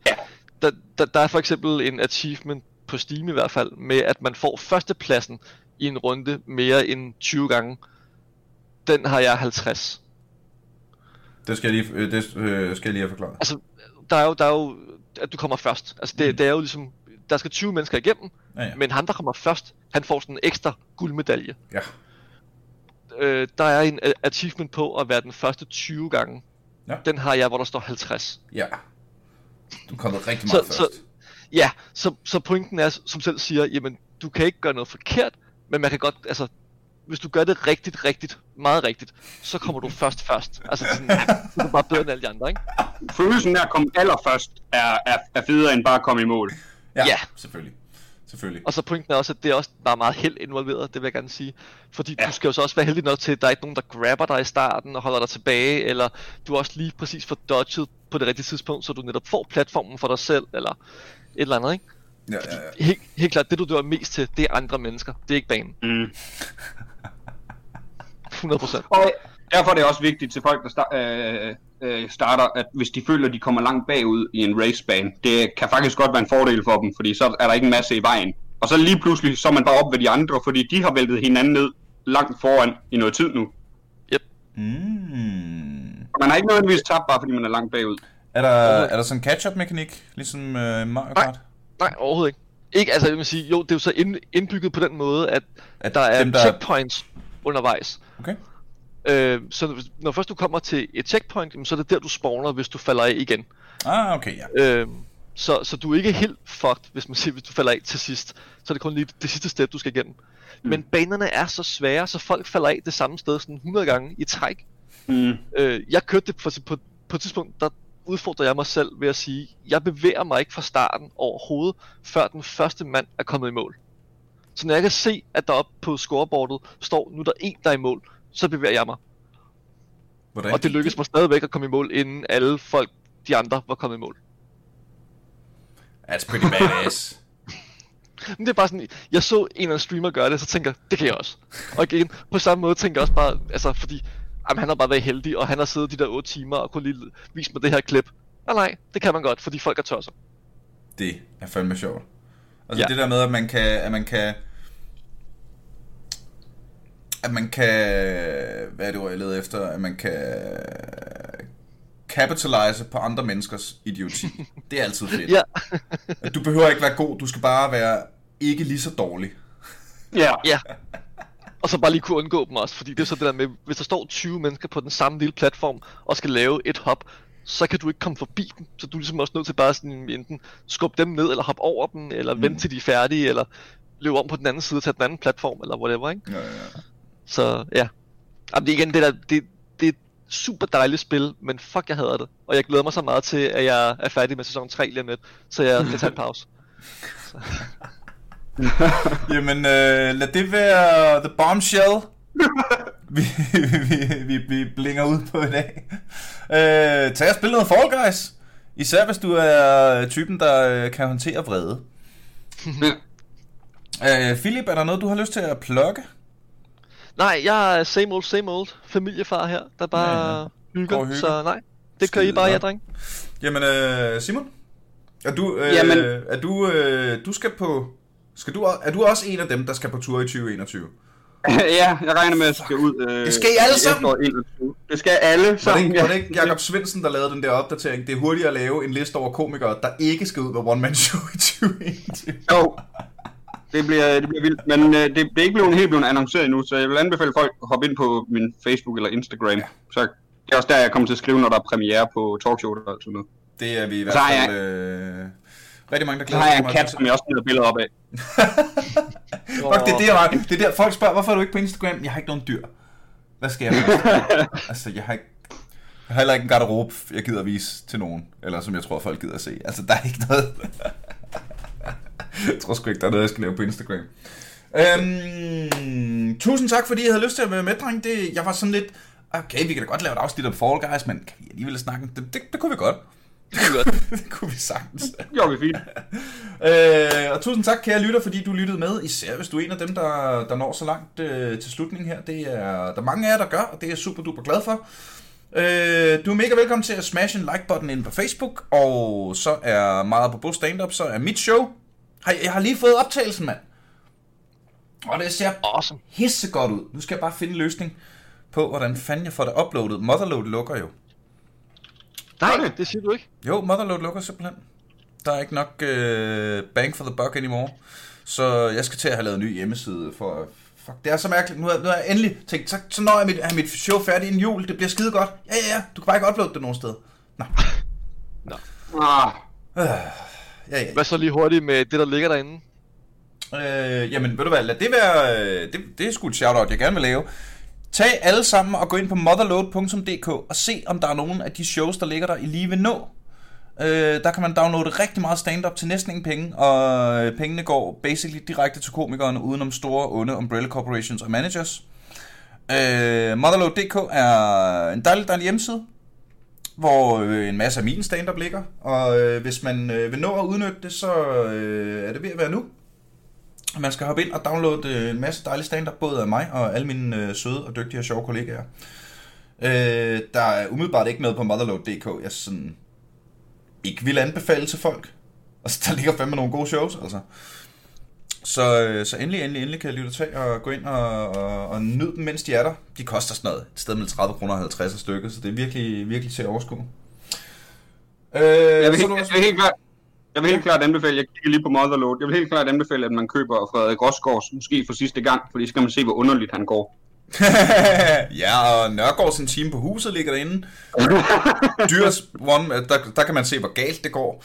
der, der, der er for eksempel en achievement på Steam i hvert fald, med at man får førstepladsen i en runde mere end 20 gange. Den har jeg 50. Det skal jeg lige, øh, det øh, skal jeg lige have forklaret. Altså, der er jo, der er jo at du kommer først. Altså, det, Mm. det er jo ligesom, der skal 20 mennesker igennem, Ja, ja. men han, der kommer først, han får sådan en ekstra guldmedalje. ja. Øh, der er en achievement på at være den første 20 gange. Ja. Den har jeg, hvor der står 50. ja. Du er kommet rigtig Så- meget så- først. Ja, så, så pointen er, som selv siger, jamen, du kan ikke gøre noget forkert, men man kan godt, altså, hvis du gør det rigtigt, rigtigt, meget rigtigt, så kommer du først først. Altså, sådan, du er bare bedre end alle de andre, ikke? Følelsen af at komme allerførst er, er, er federe end bare at komme i mål. Ja, Ja. selvfølgelig. Selvfølgelig. Og så pointen er også, at det er også bare meget held involveret, det vil jeg gerne sige. Fordi Ja. du skal jo så også være heldig nok til, at der er ikke nogen, der grabber dig i starten og holder dig tilbage, eller du er også lige præcis for dodget på det rigtige tidspunkt, så du netop får platformen for dig selv, eller et eller andet, ikke? Ja, ja, ja. Helt, helt klart, det du dør mest til, det er andre mennesker, det er ikke banen. Mm. 100%. Og derfor er det også vigtigt til folk, der star- øh, øh, starter, at hvis de føler, at de kommer langt bagud i en racebane, det kan faktisk godt være en fordel for dem, fordi så er der ikke en masse i vejen. Og så lige pludselig, så er man bare op ved de andre, fordi de har væltet hinanden ned langt foran i noget tid nu. Mm. Og man har ikke nødvendigvis tabt, bare fordi man er langt bagud. Er der, er der sådan en catch-up-mekanik, ligesom øh, Mario Kart? Nej, overhovedet ikke. Ikke, altså jeg vil sige, jo, det er jo så ind, indbygget på den måde, at, At der er dem, der- checkpoints undervejs. Okay. Øh, så når først du kommer til et checkpoint, så er det der, du spawner, hvis du falder af igen. Ah, okay, ja. Øh, så, så du er ikke helt fucked, hvis man siger, hvis du falder af til sidst. Så er det kun lige det sidste step, du skal igennem. Mm. Men banerne er så svære, så folk falder af det samme sted sådan 100 gange i træk. Mm. Øh, jeg kørte det for, på, på et tidspunkt, der udfordrer jeg mig selv ved at sige, jeg bevæger mig ikke fra starten overhovedet, før den første mand er kommet i mål. Så når jeg kan se, at der oppe på scoreboardet står, nu er der en, der er i mål, så bevæger jeg mig. Hvordan Og det lykkedes mig stadigvæk at komme i mål, inden alle folk, de andre, var kommet i mål. That's pretty badass. Men det er bare sådan, jeg så en eller anden streamer gøre det, så tænker jeg, det kan jeg også. Og igen, på samme måde tænker jeg også bare, altså fordi, jamen, han har bare været heldig, og han har siddet de der 8 timer og kunne lige vise mig det her klip. Nej, nej, det kan man godt, fordi folk er tosser. det er fandme sjovt. Altså Ja. det der med, at man kan, at man kan, at man kan, hvad er det ord, jeg leder efter, at man kan capitalize på andre menneskers idioti. Det er altid fedt. Ja, At Du behøver ikke være god, du skal bare være ikke lige så dårlig. Ja. ja. Og så bare lige kunne undgå dem også, fordi det er så det der med, hvis der står 20 mennesker på den samme lille platform, og skal lave et hop, så kan du ikke komme forbi dem, så du er ligesom også nødt til bare sådan enten skubbe dem ned, eller hoppe over dem, eller mm. vente til de er færdige, eller løbe om på den anden side til den anden platform, eller whatever, ikke? Ja, ja. Så ja. Jamen, det er igen det der, det, det er et super dejligt spil, men fuck, jeg hader det. Og jeg glæder mig så meget til, at jeg er færdig med sæson 3 lige om lidt, så jeg kan tage en pause. Jamen, øh, lad det være The Bombshell. vi, vi, vi, vi blinger ud på i dag. Øh, tag og spil noget Fall Guys. Især hvis du er typen, der øh, kan håndtere vrede. øh, Philip, er der noget, du har lyst til at plukke? Nej, jeg er same old, same old familiefar her, der bare Ja, hygger, hygger. så nej. Det kører I bare, ja, dreng. Jamen, øh, Simon? Er du, øh, Jamen- er du, øh, du skal på... Skal du, er du også en af dem, der skal på tur i 2021? ja, jeg regner med, at jeg skal ud. Øh, Det skal I alle sammen? efteråret 21. Det skal alle Var det sammen. var det ikke Jacob Svendsen, der lavede den der opdatering? Det er hurtigt at lave en liste over komikere, der ikke skal ud med One Man Show i 2021. Jo. Det bliver, det bliver vildt, men øh, det, det er ikke blevet helt blevet annonceret endnu, så jeg vil anbefale folk at hoppe ind på min Facebook eller Instagram. Ja. Så det er også der, jeg kommer til at skrive, når der er premiere på talkshow og sådan noget. Det er vi i hvert fald øh, rigtig mange, der glæder sig en til. kat, som jeg også smider billeder op af. Fuck, det er det, jeg Det er der, folk spørger, hvorfor er du ikke på Instagram? Jeg har ikke nogen dyr. Hvad skal jeg altså, jeg har ikke... Jeg har heller ikke en garderobe, jeg gider at vise til nogen. Eller som jeg tror, folk gider at se. Altså, der er ikke noget... jeg tror sgu ikke, der er noget, jeg skal lave på Instagram. Øhm, tusind tak, fordi I havde lyst til at være med, dreng. Det, jeg var sådan lidt... Okay, vi kan da godt lave et afsnit om Fall Guys, men kan vi alligevel snakke? Det, det, det kunne vi godt. Det vi godt. det kunne vi sagtens. Det gjorde vi fint. Øh, og tusind tak, kære lytter, fordi du lyttede med. Især hvis du er en af dem, der, der når så langt øh, til slutningen her. Det er der er mange af jer, der gør, og det er jeg super duper glad for. Øh, du er mega velkommen til at smash en like-button ind på Facebook, og så er meget på stand-up, så er mit show. Jeg har lige fået optagelsen, mand. Og det ser Awesome. hisse godt ud. Nu skal jeg bare finde en løsning på, hvordan fanden jeg får det uploadet. Motherload lukker jo. Nej, det? det siger du ikke. Jo, Motherload lukker simpelthen. Der er ikke nok øh, bang for the buck anymore. Så jeg skal til at have lavet en ny hjemmeside for... Fuck, det er så mærkeligt. Nu har, nu har jeg endelig tænkt, så, så når jeg mit, har mit show færdigt inden jul. Det bliver skide godt. Ja, ja, ja. Du kan bare ikke uploade det nogen sted. Nå. Ah, Øh, ja, ja. Hvad så lige hurtigt med det, der ligger derinde? Øh, jamen, ved du hvad, lad det være... øh, Det, det er sgu et shout-out, jeg gerne vil lave. Tag alle sammen og gå ind på motherload.dk og se, om der er nogen af de shows, der ligger der, I lige ved nå. Øh, der kan man downloade rigtig meget stand-up til næsten ingen penge, og øh, pengene går basically direkte til komikerne, udenom store, onde umbrella corporations og managers. Øh, Motherload.dk er en dejlig, dejlig hjemmeside, hvor øh, en masse af min stand-up ligger, og øh, hvis man øh, vil nå at udnytte det, så øh, er det ved at være nu. Man skal hoppe ind og downloade øh, en masse dejlig stand-up, både af mig og alle mine øh, søde og dygtige og sjove kollegaer. Øh, der er umiddelbart ikke noget på motherload.dk, jeg sådan ikke vil anbefale til folk. Altså, der ligger fandme nogle gode shows, altså. Så, øh, så endelig, endelig, endelig kan jeg lytte til og gå ind og, og, og nyde dem, mens de er der. De koster sådan noget, et sted mellem 30 kroner og 50 af stykket, så det er virkelig, virkelig til at overskue. Øh, jeg, vil så du jeg vil helt klart, jeg vil helt klart anbefale, jeg kigger lige på Motherload, jeg vil helt klart anbefale, at man køber Frederik Rosgaards, måske for sidste gang, fordi så kan man se, hvor underligt han går. ja, og Nørgaards en time på huset ligger derinde. Dyrs one, der, der kan man se, hvor galt det går.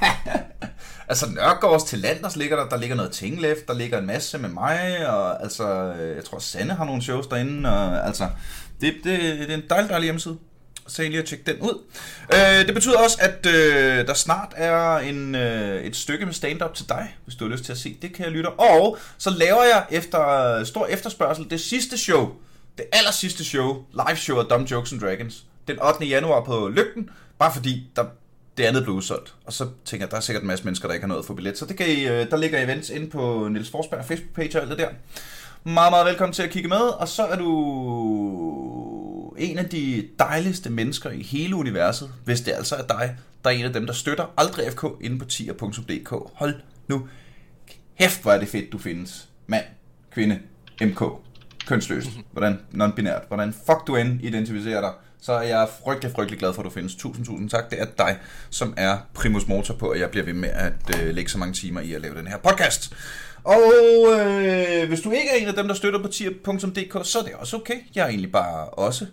altså Nørgaards til Landers ligger der, der ligger noget Tinglef, der ligger en masse med mig, og altså, øh, jeg tror Sanne har nogle shows derinde, og altså, det, det, det er en dejlig, dejlig hjemmeside. Så lige at tjekke den ud. Øh, det betyder også, at øh, der snart er en, øh, et stykke med stand-up til dig, hvis du har lyst til at se det, kan jeg lytte. Og så laver jeg efter stor efterspørgsel det sidste show, det aller sidste show, live show af Dumb Jokes and Dragons, den 8. januar på Lygten, bare fordi der, det andet blev udsolgt. Og så tænker jeg, der er sikkert en masse mennesker, der ikke har noget at få billet. Så det kan I, øh, der ligger events inde på Niels Forsberg Facebook-page og alt det der. Meget, meget velkommen til at kigge med, og så er du en af de dejligste mennesker i hele universet, hvis det altså er dig, der er en af dem, der støtter Aldrig FK inde på tier.dk. Hold nu kæft, hvor er det fedt, du findes. Mand, kvinde, MK, kønsløst, hvordan non-binært, hvordan fuck du end identificerer dig, så er jeg frygtelig, frygtelig glad for, at du findes. Tusind, tusind tak. Det er dig, som er primus motor på, at jeg bliver ved med at øh, lægge så mange timer i at lave den her podcast. Og øh, hvis du ikke er en af dem, der støtter på tier.dk, så er det også okay. Jeg er egentlig bare også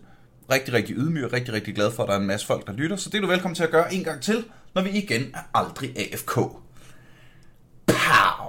rigtig, rigtig ydmyg og rigtig, rigtig glad for, at der er en masse folk, der lytter. Så det er du velkommen til at gøre en gang til, når vi igen er aldrig AFK. Pow!